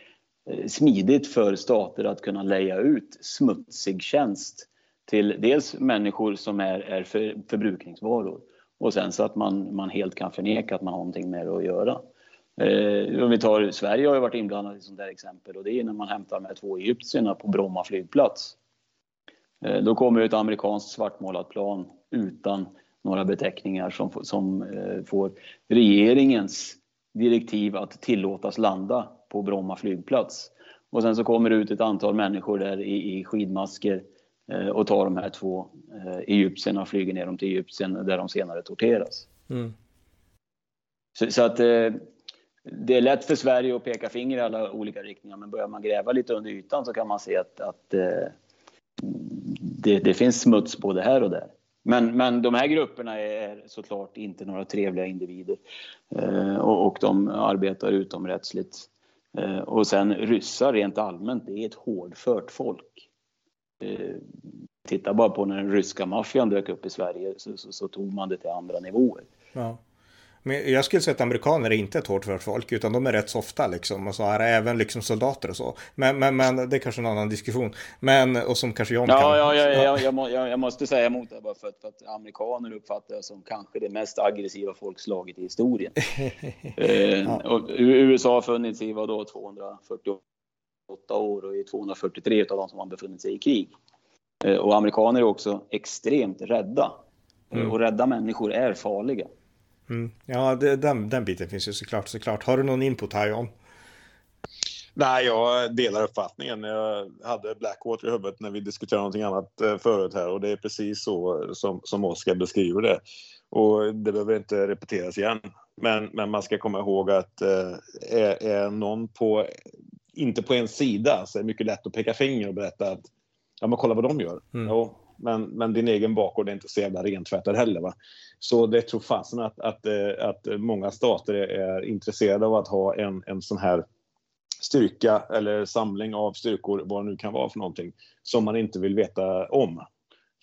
smidigt för stater att kunna leja ut smutsig tjänst till dels människor som är, är för, förbrukningsvaror och sen så att man, man helt kan förneka att man har någonting med det att göra. Eh, om vi tar Sverige har ju varit inblandat i sånt där exempel och det är när man hämtar de här två egyptierna på Bromma flygplats. Eh, då kommer ett amerikanskt svartmålat plan utan några beteckningar som, som eh, får regeringens direktiv att tillåtas landa på Bromma flygplats. Och sen så kommer det ut ett antal människor där i, i skidmasker eh, och tar de här två egyptierna och flyger ner dem till Egypten där de senare torteras. Mm. Så, så, att det är lätt för Sverige att peka finger i alla olika riktningar men börjar man gräva lite under ytan så kan man se att, att det, det, finns smuts både här och där. Men, men de här grupperna är såklart inte några trevliga individer eh, och, och, de arbetar utomrättsligt. Eh, och sen ryssar rent allmänt, det är ett hårdfört folk. Eh, titta bara på när den ryska maffian dök upp i Sverige så, så, så tog man det till andra nivåer. Ja. Men jag skulle säga att amerikaner är inte ett hårt för folk, utan de är rätt softa liksom. Och så är även liksom soldater och så. Men, men, men det är kanske en annan diskussion. Men, och som kanske John ja, kan... Ja, ja, ja, jag, jag, jag måste säga emot det bara för att, för att amerikaner uppfattar jag som kanske det mest aggressiva folkslaget i historien. eh, ja. och USA har funnits i vadå, 248 år och i 243 av dem som har befunnit sig i krig. Eh, och amerikaner är också extremt rädda. Mm. Och rädda människor är farliga. Mm. Ja, det, den, den biten finns ju såklart, såklart. Har du någon input här John? Nej, jag delar uppfattningen. Jag hade Blackwater i huvudet när vi diskuterade någonting annat eh, förut här och det är precis så som, som Oskar beskriver det. Och det behöver inte repeteras igen. Men, men man ska komma ihåg att eh, är, är någon på, inte på en sida så är det mycket lätt att peka finger och berätta att ja, men kolla vad de gör. Mm. Jo, men, men din egen bakgård är inte så jävla rentvättad heller. Va? Så det tror fasen att, att, eh, att många stater är intresserade av att ha en, en sån här styrka eller samling av styrkor, vad det nu kan vara för någonting, som man inte vill veta om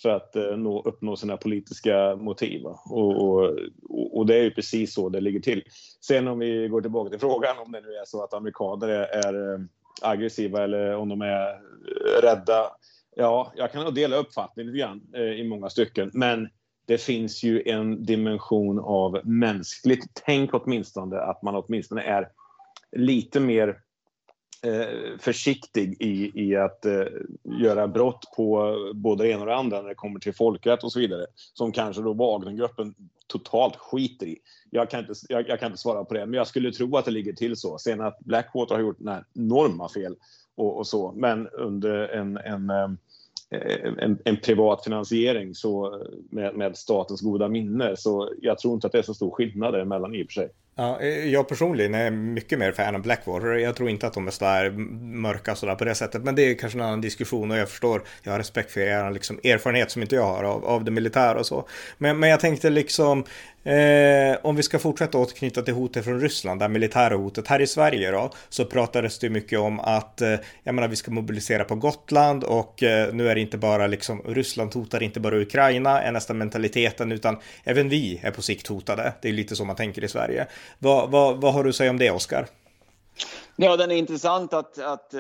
för att eh, nå, uppnå sina politiska motiv. Och, och, och, det är ju precis så det ligger till. Sen om vi går tillbaka till frågan om det nu är så att amerikaner är, är eh, aggressiva eller om de är rädda Ja, jag kan dela uppfattning lite grann eh, i många stycken. Men det finns ju en dimension av mänskligt tänk åtminstone. Att man åtminstone är lite mer eh, försiktig i, i att eh, göra brott på både det ena och det andra när det kommer till folkrätt och så vidare. Som kanske då Wagnergruppen totalt skiter i. Jag kan, inte, jag, jag, kan inte svara på det, men jag skulle tro att det ligger till så. Sen att Blackwater har gjort enorma fel och, och så. Men under en, en, eh, en, en privat finansiering så eh, med, med, statens goda minne. Så jag tror inte att det är så stor skillnad däremellan i och för sig. Ja, eh, jag personligen är mycket mer fan av Blackwater. Jag tror inte att de är sådär mörka sådär på det sättet. Men det är kanske en annan diskussion och jag förstår, jag har respekt för er liksom, erfarenhet som inte jag har av, av det militära och så. Men, men jag tänkte liksom, Eh, om vi ska fortsätta återknyta till hotet från Ryssland, det militära hotet. Här i Sverige då, så pratades det mycket om att, eh, jag menar vi ska mobilisera på Gotland och eh, nu är det inte bara liksom, Ryssland hotar inte bara Ukraina, är nästan mentaliteten, utan även vi är på sikt hotade. Det är lite så man tänker i Sverige. Vad, vad, vad har du att säga om det, Oskar? Ja, den är intressant att, att eh,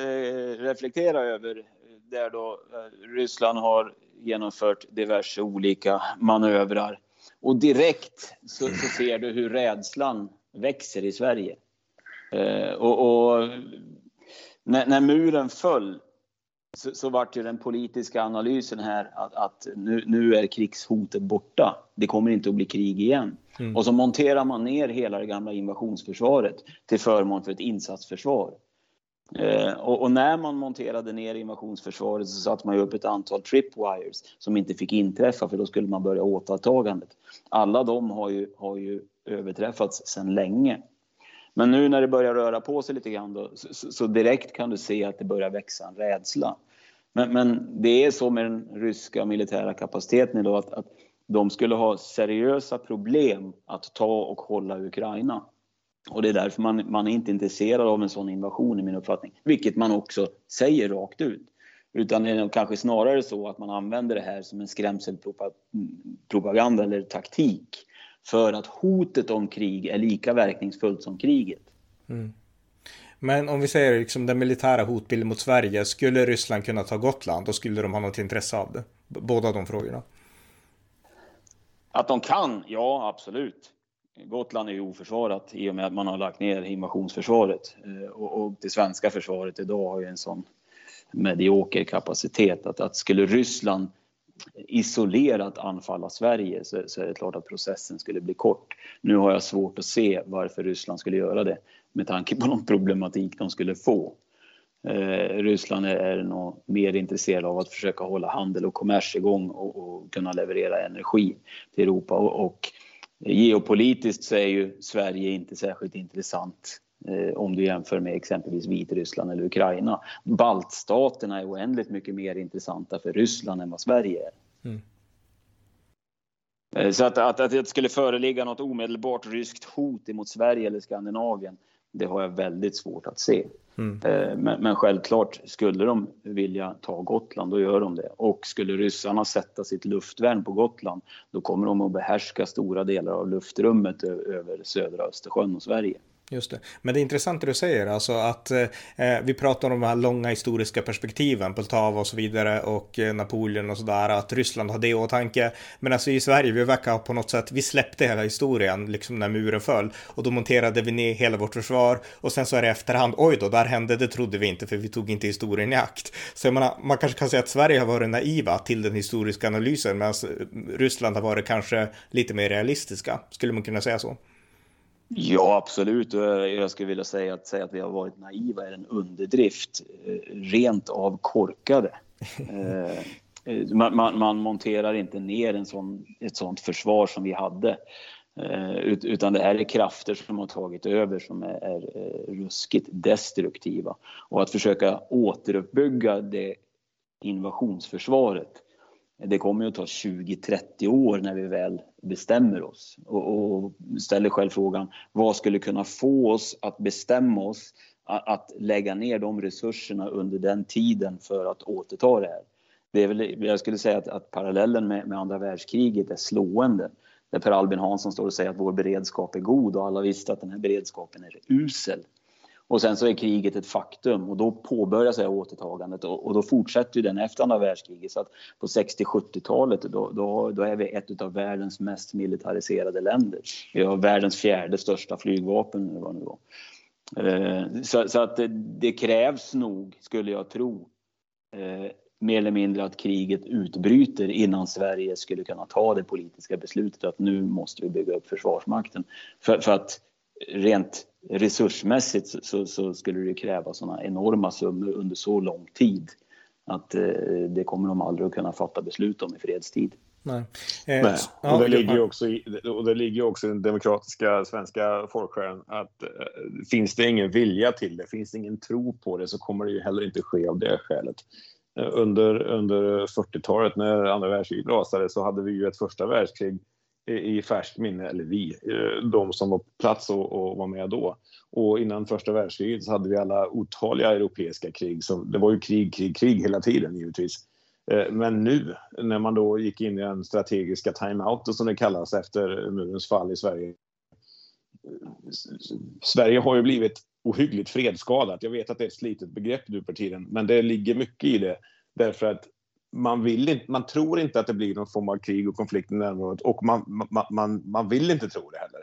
reflektera över. Där då eh, Ryssland har genomfört diverse olika manövrar och direkt så, så ser du hur rädslan växer i Sverige. Eh, och, och när, när, muren föll så, så vart ju den politiska analysen här att, att nu, nu, är krigshotet borta. Det kommer inte att bli krig igen. Mm. Och så monterar man ner hela det gamla invasionsförsvaret till förmån för ett insatsförsvar. Eh, och, och, när man monterade ner invasionsförsvaret så satte man ju upp ett antal tripwires som inte fick inträffa för då skulle man börja återtagandet. Alla de har ju, har ju överträffats sedan länge. Men nu när det börjar röra på sig lite grann då, så, så, direkt kan du se att det börjar växa en rädsla. Men, men det är så med den ryska militära kapaciteten idag att, att de skulle ha seriösa problem att ta och hålla Ukraina. Och det är därför man, man är inte intresserad av en sån invasion i min uppfattning. Vilket man också säger rakt ut. Utan det är kanske snarare så att man använder det här som en skrämselpropaganda eller taktik. För att hotet om krig är lika verkningsfullt som kriget. Mm. Men om vi säger liksom den militära hotbilden mot Sverige. Skulle Ryssland kunna ta Gotland? Då skulle de ha något intresse av det. Båda de frågorna. Att de kan? Ja, absolut. Gotland är ju oförsvarat i och med att man har lagt ner invasionsförsvaret. Eh, och, och det svenska försvaret idag har ju en sån medioker kapacitet att, att skulle Ryssland isolerat anfalla Sverige så, så, är det klart att processen skulle bli kort. Nu har jag svårt att se varför Ryssland skulle göra det med tanke på någon problematik de skulle få. Eh, Ryssland är, är nog mer intresserade av att försöka hålla handel och kommers igång och, och kunna leverera energi till Europa och, och Geopolitiskt så är ju Sverige inte särskilt intressant om du jämför med exempelvis Vitryssland eller Ukraina. Baltstaterna är oändligt mycket mer intressanta för Ryssland än vad Sverige är. Mm. Eh, så att, att, att det skulle föreligga något omedelbart ryskt hot mot Sverige eller Skandinavien, det har jag väldigt svårt att se. Mm. Eh, men, men, självklart, skulle de vilja ta Gotland, då gör de det. Och skulle ryssarna sätta sitt luftvärn på Gotland, då kommer de att behärska stora delar av luftrummet över södra Östersjön och Sverige. Just det. Men det är intressant det du säger, alltså att eh, eh, vi pratar om de här långa historiska perspektiven, Poltava och så vidare och eh, Napoleon och sådär, att Ryssland har det i åtanke. Men alltså i Sverige, vi verkar på något sätt, vi släppte hela historien, liksom när muren föll och då monterade vi ner hela vårt försvar och sen så är det efterhand, oj då, där hände, det trodde vi inte för vi tog inte historien i akt. Så jag menar, man kanske kan säga att Sverige har varit naiva till den historiska analysen medan Ryssland har varit kanske lite mer realistiska. Skulle man kunna säga så? Ja, absolut. Jag skulle vilja säga att säga att vi har varit naiva är en underdrift. Eh, rent av korkade. Eh, man, man, man, monterar inte ner en sån, ett sånt försvar som vi hade. Eh, utan det här är krafter som har tagit över som är, är ruskigt destruktiva. Och att försöka återuppbygga det invasionsförsvaret det kommer ju att ta 20-30 år när vi väl bestämmer oss och, och ställer själv frågan vad skulle kunna få oss att bestämma oss att, att lägga ner de resurserna under den tiden för att återta det här. Det är väl, jag skulle säga att, att parallellen med, med, andra världskriget är slående. Där Per Albin Hansson står och säger att vår beredskap är god och alla visste att den här beredskapen är usel. Och sen så är kriget ett faktum och då påbörjas det återtagandet och, och då fortsätter ju den efter andra världskriget. Så att på 60-70-talet då, då, då, är vi ett av världens mest militariserade länder. Vi har världens fjärde största flygvapen eller vad det var. Eh, så, så, att det, det, krävs nog, skulle jag tro, eh, mer eller mindre att kriget utbryter innan Sverige skulle kunna ta det politiska beslutet att nu måste vi bygga upp Försvarsmakten. För, för att rent resursmässigt så, så, skulle det kräva sådana enorma summor under så lång tid att eh, det kommer de aldrig att kunna fatta beslut om i fredstid. Nej. Eh, Nej. Och, det ligger också i, och det ligger också i den demokratiska svenska folksjälen att eh, finns det ingen vilja till det, finns det ingen tro på det så kommer det ju heller inte ske av det skälet. Eh, under, under 40-talet när andra världskriget rasade så hade vi ju ett första världskrig i, färskt minne, eller vi, eh, de som var på plats och, och, var med då. Och innan första världskriget så hade vi alla otaliga europeiska krig. Så det var ju krig, krig, krig hela tiden givetvis. Eh, men nu när man då gick in i den strategiska timeouten som det kallas efter murens fall i Sverige. Eh, Sverige har ju blivit ohyggligt fredsskadat. Jag vet att det är ett slitet begrepp nu för tiden, men det ligger mycket i det. Därför att man, vill inte, man tror inte att det blir någon form av krig och konflikt i närområdet och man, man, man, man vill inte tro det heller.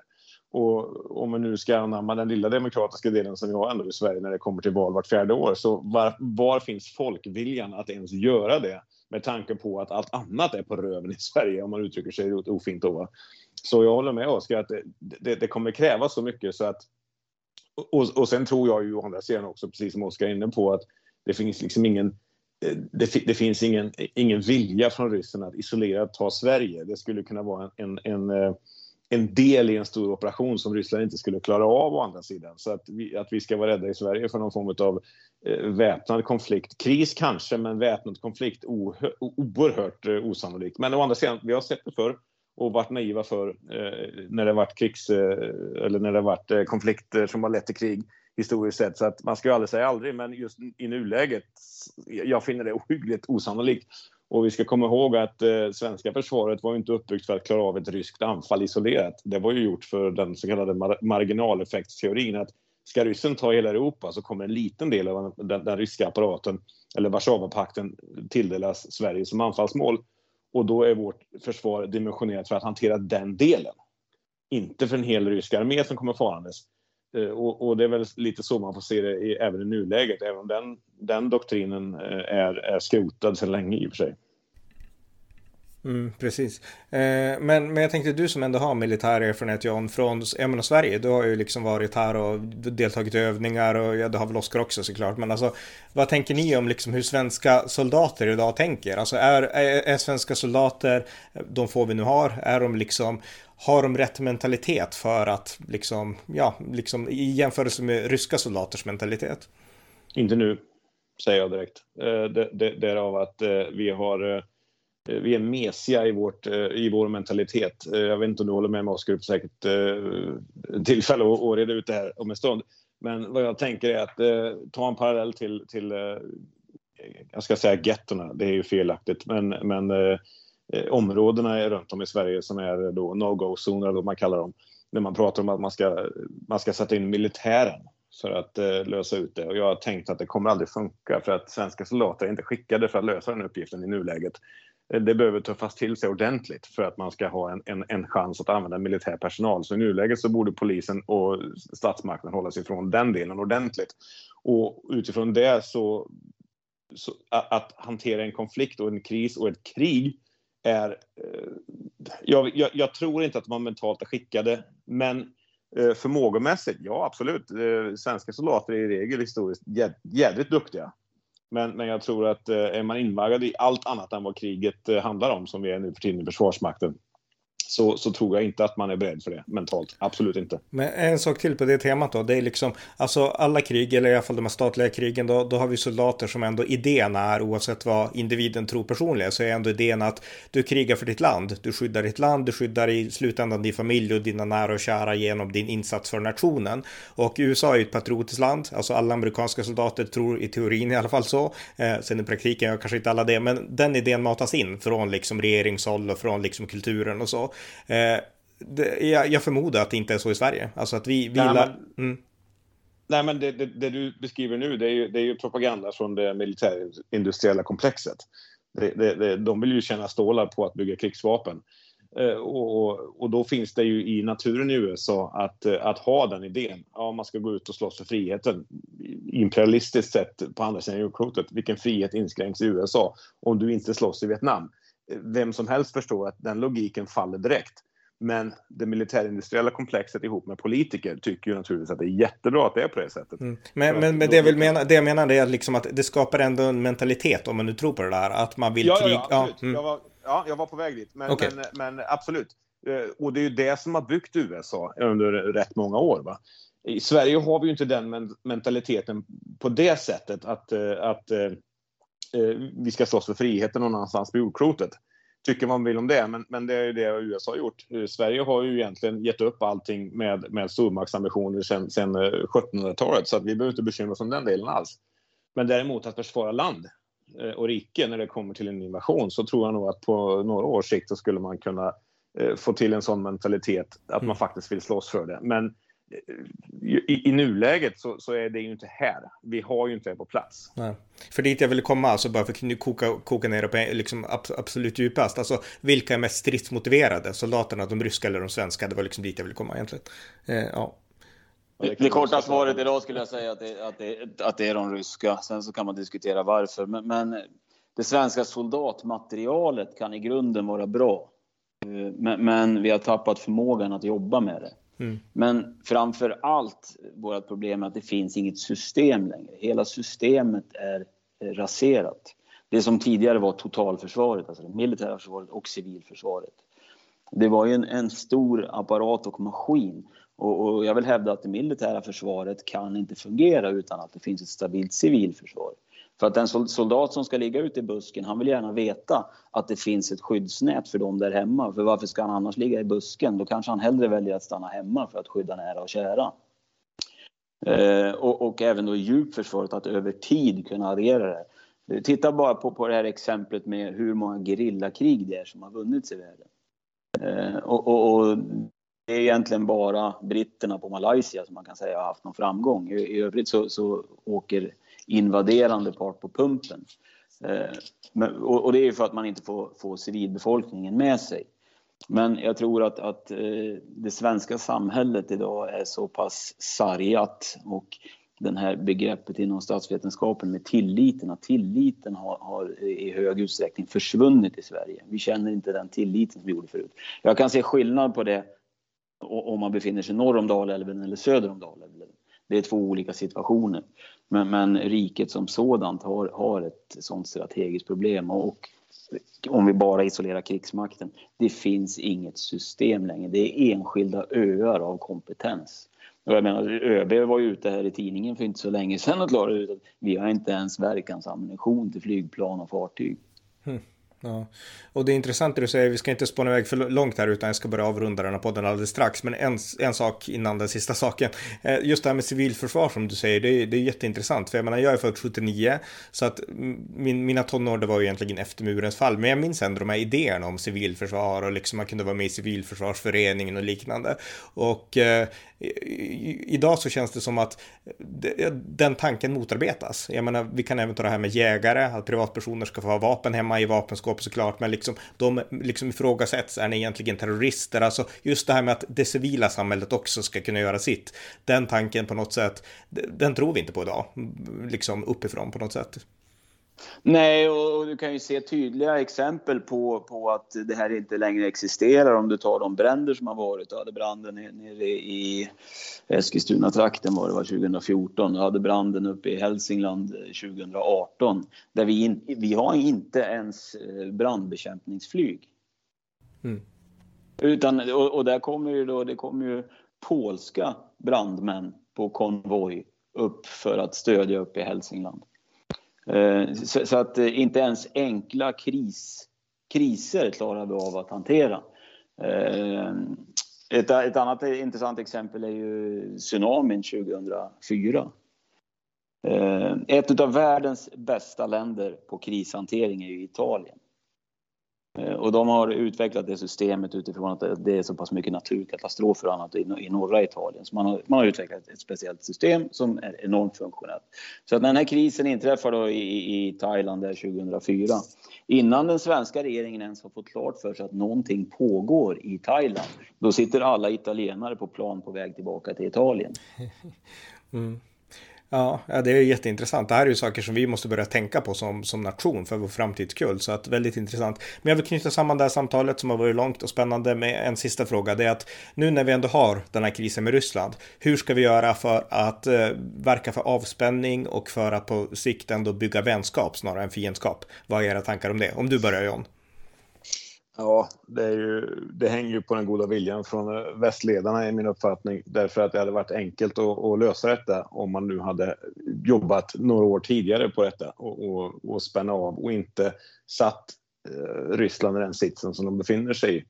Och om man nu ska anamma den lilla demokratiska delen som vi har ändå i Sverige när det kommer till val vart fjärde år, så var, var finns folkviljan att ens göra det? Med tanke på att allt annat är på röven i Sverige, om man uttrycker sig ofint då. Så jag håller med Oskar att det, det, det, kommer krävas så mycket så att... Och, och sen tror jag ju å andra sidan också, precis som Oskar är inne på, att det finns liksom ingen det, det, finns ingen, ingen vilja från ryssen att isolerat ta Sverige. Det skulle kunna vara en, en, en, eh, en del i en stor operation som Ryssland inte skulle klara av å andra sidan. Så att vi, att vi ska vara rädda i Sverige för någon form av eh, väpnad konflikt. Kris kanske, men väpnad konflikt oerhört eh, osannolikt. Men å andra sidan, vi har sett det förr och varit naiva för eh, när det varit krigs eh, eller när det varit eh, konflikter som har lett till krig historiskt sett. Så att man ska ju aldrig säga aldrig, men just i nuläget, jag finner det ohyggligt osannolikt. Och vi ska komma ihåg att eh, svenska försvaret var inte uppbyggt för att klara av ett ryskt anfall isolerat. Det var ju gjort för den så kallade mar marginaleffektsteorin att ska ryssen ta hela Europa så kommer en liten del av den, den ryska apparaten eller Warszawapakten tilldelas Sverige som anfallsmål. Och då är vårt försvar dimensionerat för att hantera den delen. Inte för en hel rysk armé som kommer farandes. Eh, och, och, det är väl lite så man får se det i, även i nuläget, även om den, den doktrinen eh, är, är skrotad sedan länge i och för sig. Mm, precis. Eh, men, men jag tänkte du som ändå har militär erfarenhet John från jag menar, Sverige. Du har ju liksom varit här och deltagit i övningar och ja, det har väl Oskar också såklart. Men alltså vad tänker ni om liksom hur svenska soldater idag tänker? Alltså är, är, är svenska soldater, de få vi nu har, är de liksom har de rätt mentalitet för att liksom, ja, liksom i jämförelse med ryska soldaters mentalitet? Inte nu, säger jag direkt. Eh, det, det, därav att eh, vi har eh, Eh, vi är mesiga i, vårt, eh, i vår mentalitet. Eh, jag vet inte om du håller med mig Oskar, säkert tillfälle att, att reda ut det här om en stund. Men vad jag tänker är att ta en parallell till, till jag ska säga gettorna, det är ju felaktigt, men, men eh, områdena runt om i Sverige som är då no-go-zoner, eller vad man kallar dem. När man pratar om att man ska, man ska sätta in militären för att eh, lösa ut det. Och jag har tänkt att det kommer aldrig funka för att svenska soldater är inte skickade för att lösa den uppgiften i nuläget. Eh, det behöver tuffas till sig ordentligt för att man ska ha en, en, en chans att använda militär personal. Så i nuläget så borde polisen och statsmakten hålla sig ifrån den delen ordentligt. Och utifrån det så, så att, att hantera en konflikt och en kris och ett krig är... Eh, jag, jag, jag, tror inte att man mentalt är skickade, men eh, förmågemässigt, ja absolut. Eh, svenska soldater är i regel historiskt jädrigt duktiga. Men, men jag tror att eh, är man invaggad i allt annat än vad kriget eh, handlar om, som vi är nu för tiden i Försvarsmakten, så, så tror jag inte att man är beredd för det mentalt. Absolut inte. Men en sak till på det temat då. Det är liksom, alltså alla krig, eller i alla fall de här statliga krigen, då, då har vi soldater som ändå idén är, oavsett vad individen tror personligen, så är ändå idén att du krigar för ditt land. Du skyddar ditt land, du skyddar i slutändan din familj och dina nära och kära genom din insats för nationen. Och USA är ju ett patriotiskt land, alltså alla amerikanska soldater tror i teorin i alla fall så. Eh, sen i praktiken gör kanske inte alla det, men den idén matas in från liksom regeringshåll och från liksom kulturen och så. Eh, det, jag, jag, förmodar att det inte är så i Sverige. Alltså att vi... vi nej, men, mm. nej, men det, det, det, du beskriver nu det är, ju, det är ju propaganda från det militärindustriella komplexet. Det, det, de vill ju tjäna stålar på att bygga krigsvapen. Eh, och, och, då finns det ju i naturen i USA att, att ha den idén. Ja, man ska gå ut och slåss för friheten. Imperialistiskt sett på andra sidan jordklotet. Vilken frihet inskränks i USA om du inte slåss i Vietnam? Vem som helst förstår att den logiken faller direkt. Men det militärindustriella komplexet ihop med politiker tycker ju naturligtvis att det är jättebra att det är på det sättet. Mm. Men, men, men det, jag vill mena, det jag menar är liksom att det skapar ändå en mentalitet om man nu tror på det där. Att man vill ja, krig. Ja, absolut. Ja, mm. jag var, ja, jag var på väg dit. Men, okay. men, men, absolut. Eh, och det är ju det som har byggt USA under rätt många år. Va? I Sverige har vi ju inte den mentaliteten på det sättet att, eh, att eh, vi ska slåss för friheten någon annanstans på jordklotet. Tycker man vill om det, men, men det är ju det USA har gjort. Sverige har ju egentligen gett upp allting med, med stormaktsambitioner sedan, sedan 1700-talet, så att vi behöver inte bekymra oss om den delen alls. Men däremot att försvara land och rike när det kommer till en invasion så tror jag nog att på några års sikt så skulle man kunna Eh, få till en sån mentalitet att man mm. faktiskt vill slåss för det. Men eh, i, i nuläget så, så, är det ju inte här. Vi har ju inte det på plats. Nej. För dit jag ville komma, alltså bara för att nu koka, koka ner det på liksom absolut djupast. Alltså vilka är mest stridsmotiverade? Soldaterna, de ryska eller de svenska? Det var liksom dit jag ville komma egentligen. Eh, ja. Det, det korta svaret idag skulle jag säga att det, att, det, att det är de ryska. Sen så kan man diskutera varför. Men, men det svenska soldatmaterialet kan i grunden vara bra. Eh, men, men, vi har tappat förmågan att jobba med det. Mm. Men framför allt vårt problem är att det finns inget system längre. Hela systemet är raserat. Det som tidigare var totalförsvaret, alltså det militära försvaret och civilförsvaret. Det var ju en, en stor apparat och maskin. Och, och, jag vill hävda att det militära försvaret kan inte fungera utan att det finns ett stabilt civilförsvar. För att den soldat som ska ligga ute i busken, han vill gärna veta att det finns ett skyddsnät för dem där hemma. För varför ska han annars ligga i busken? Då kanske han hellre väljer att stanna hemma för att skydda nära och kära. Eh, och, och, även då djupförsvaret, att över tid kunna addera det. Titta bara på, på det här exemplet med hur många gerillakrig det är som har vunnits i världen. Eh, och, och, och, det är egentligen bara britterna på Malaysia som man kan säga har haft någon framgång. I, i övrigt så, så åker invaderande part på pumpen. Eh, och det är för att man inte får, får civilbefolkningen med sig. Men jag tror att, att eh, det svenska samhället idag är så pass sargat och den här begreppet inom statsvetenskapen med tilliten, att tilliten har, har, i hög utsträckning försvunnit i Sverige. Vi känner inte den tilliten som vi gjorde förut. Jag kan se skillnad på det om man befinner sig norr om Dalälven eller söder om Dalälven. Det är två olika situationer. Men, men riket som sådant har, har ett sådant strategiskt problem. Och om vi bara isolerar krigsmakten, det finns inget system längre. Det är enskilda öar av kompetens. Och jag menar, ÖB var ju ute här i tidningen för inte så länge sedan och klarade ut att vi har inte ens verkansammunition till flygplan och fartyg. Mm. Ja. Och det är intressant det du säger, vi ska inte spåna iväg för långt här utan jag ska börja avrunda den här podden alldeles strax. Men en, en sak innan den sista saken. Eh, just det här med civilförsvar som du säger, det är, det är jätteintressant. För jag menar, jag är född 79, så att min, mina tonår det var ju egentligen efter murens fall. Men jag minns ändå de här idéerna om civilförsvar och liksom man kunde vara med i civilförsvarsföreningen och liknande. Och eh, idag så känns det som att den tanken motarbetas. Jag menar, vi kan även ta det här med jägare, att privatpersoner ska få ha vapen hemma i vapenskåp såklart, men liksom de liksom ifrågasätts, är ni egentligen terrorister? Alltså just det här med att det civila samhället också ska kunna göra sitt. Den tanken på något sätt, den tror vi inte på idag, liksom uppifrån på något sätt. Nej, och, du kan ju se tydliga exempel på, på att det här inte längre existerar om du tar de bränder som har varit. Du hade branden nere i Eskilstuna-trakten var det var 2014. Du hade branden uppe i Hälsingland 2018. Där vi, in, vi har inte ens eh, brandbekämpningsflyg. Mm. Utan, och, och, där kommer ju då, det kommer ju polska brandmän på konvoj upp för att stödja upp i Hälsingland. Eh, så att eh, inte ens enkla kris, kriser klarar vi av att hantera. Eh, ett, ett annat intressant exempel är ju tsunamin 2004. Ett av världens bästa länder på krishantering är ju Italien. Eh, och de har utvecklat det systemet utifrån att det är så pass mycket naturkatastrofer och annat i norra Italien. Så man har, man har utvecklat ett speciellt system som är enormt funktionellt. Så att när den här krisen inträffar då i, i Thailand där 2004, innan den svenska regeringen ens har fått klart för sig att någonting pågår i Thailand, då sitter alla italienare på plan på väg tillbaka till Italien. Mm. Ja, det är jätteintressant. Det här är ju saker som vi måste börja tänka på som, som nation för vår framtidskull. Så att väldigt intressant. Men jag vill knyta samman det här samtalet som har varit långt och spännande med en sista fråga. Det är att nu när vi ändå har den här krisen med Ryssland, hur ska vi göra för att eh, verka för avspänning och för att på sikt ändå bygga vänskap snarare än fiendskap? Vad är era tankar om det? Om du börjar John. Ja, det, är ju, det hänger ju på den goda viljan från eh, västledarna i min uppfattning. Därför att det hade varit enkelt att, att lösa detta om man nu hade jobbat några år tidigare på detta och, och, och spänna av och inte satt eh, Ryssland i den sitsen som de befinner sig i.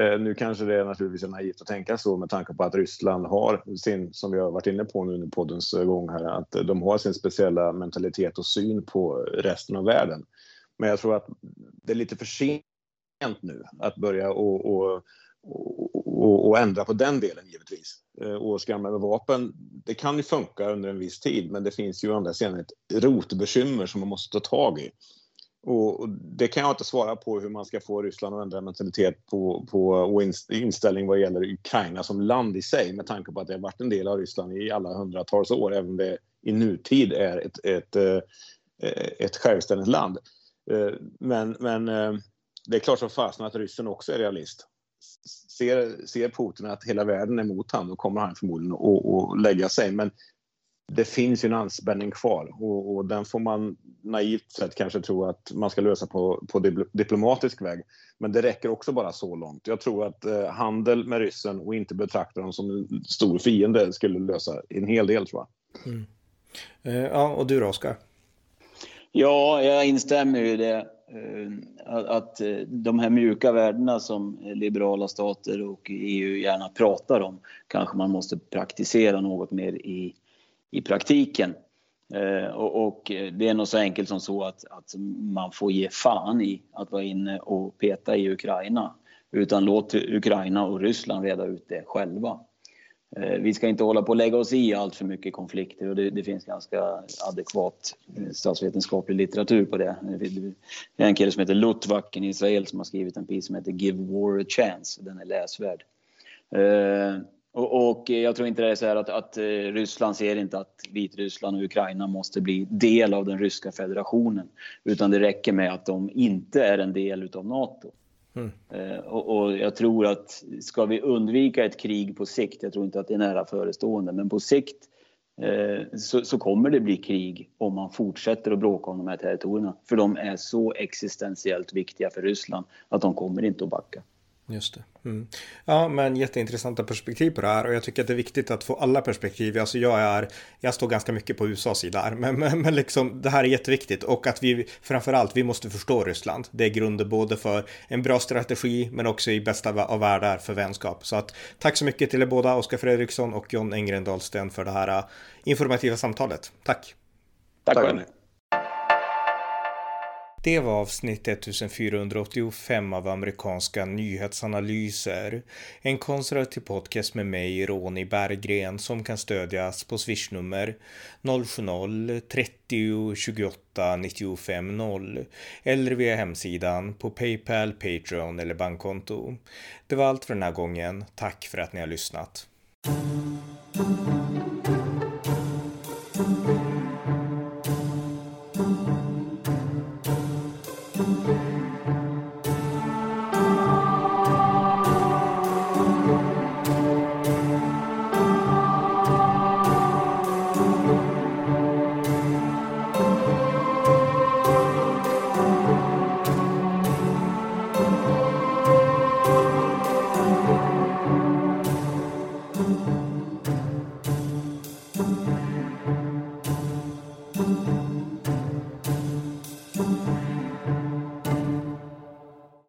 Eh, nu kanske det är naturligtvis är naivt att tänka så med tanke på att Ryssland har sin, som vi har varit inne på nu under poddens gång här, att de har sin speciella mentalitet och syn på resten av världen. Men jag tror att det är lite för sent nu att börja och, och, och, och ändra på den delen givetvis. Eh, och skramla med vapen, det kan ju funka under en viss tid men det finns ju andra sidan ett rotbekymmer som man måste ta tag i. Och det kan jag inte svara på hur man ska få Ryssland att ändra mentalitet på, på, och inställning vad gäller Ukraina som land i sig med tanke på att det har varit en del av Ryssland i alla hundratals år även om det i nutid är ett, ett, ett, ett självständigt land. Eh, men, men det är klart som fasen att ryssen också är realist. Ser, ser Putin att hela världen är emot honom, då kommer han förmodligen att lägga sig. Men det finns ju en anspänning kvar och, och, den får man naivt sett kanske tro att man ska lösa på, på diplomatisk väg. Men det räcker också bara så långt. Jag tror att eh, handel med ryssen och inte betrakta dem som en stor fiende skulle lösa en hel del tror jag. Mm. Eh, ja, och du då Oskar? Ja, jag instämmer i det. Eh, att eh, de här mjuka värdena som liberala stater och EU gärna pratar om kanske man måste praktisera något mer i, i praktiken. Eh, och, och det är nog så enkelt som så att, att man får ge fan i att vara inne och peta i Ukraina. Utan låt Ukraina och Ryssland reda ut det själva. Eh, vi ska inte hålla på att lägga oss i allt för mycket konflikter och det, det, finns ganska adekvat eh, statsvetenskaplig litteratur på det. Eh, det är en kille som heter Lutvak, en Israel, som har skrivit en pis som heter Give War a Chance. Den är läsvärd. Eh, och, och jag tror inte det är så här att, att Ryssland ser inte att Vitryssland och Ukraina måste bli del av den ryska federationen. Utan det räcker med att de inte är en del utav NATO. Mm. Eh, och, och, jag tror att ska vi undvika ett krig på sikt, jag tror inte att det är nära förestående, men på sikt eh, så, så, kommer det bli krig om man fortsätter att bråka om de här territorierna. För de är så existentiellt viktiga för Ryssland att de kommer inte att backa. Just det. Mm. Ja, men jätteintressanta perspektiv på det här och jag tycker att det är viktigt att få alla perspektiv. Alltså jag är, jag står ganska mycket på USAs sida här, men, men, men liksom det här är jätteviktigt och att vi framförallt, vi måste förstå Ryssland. Det är grunden både för en bra strategi, men också i bästa av världar för vänskap. Så att tack så mycket till er båda, Oskar Fredriksson och John Engren Dahlsten för det här äh, informativa samtalet. Tack. Tack, tack. Det var avsnitt 1485 av amerikanska nyhetsanalyser. En konservativ podcast med mig, Ronny Berggren, som kan stödjas på swishnummer 070-30 28 95 0 eller via hemsidan på Paypal, Patreon eller bankkonto. Det var allt för den här gången. Tack för att ni har lyssnat.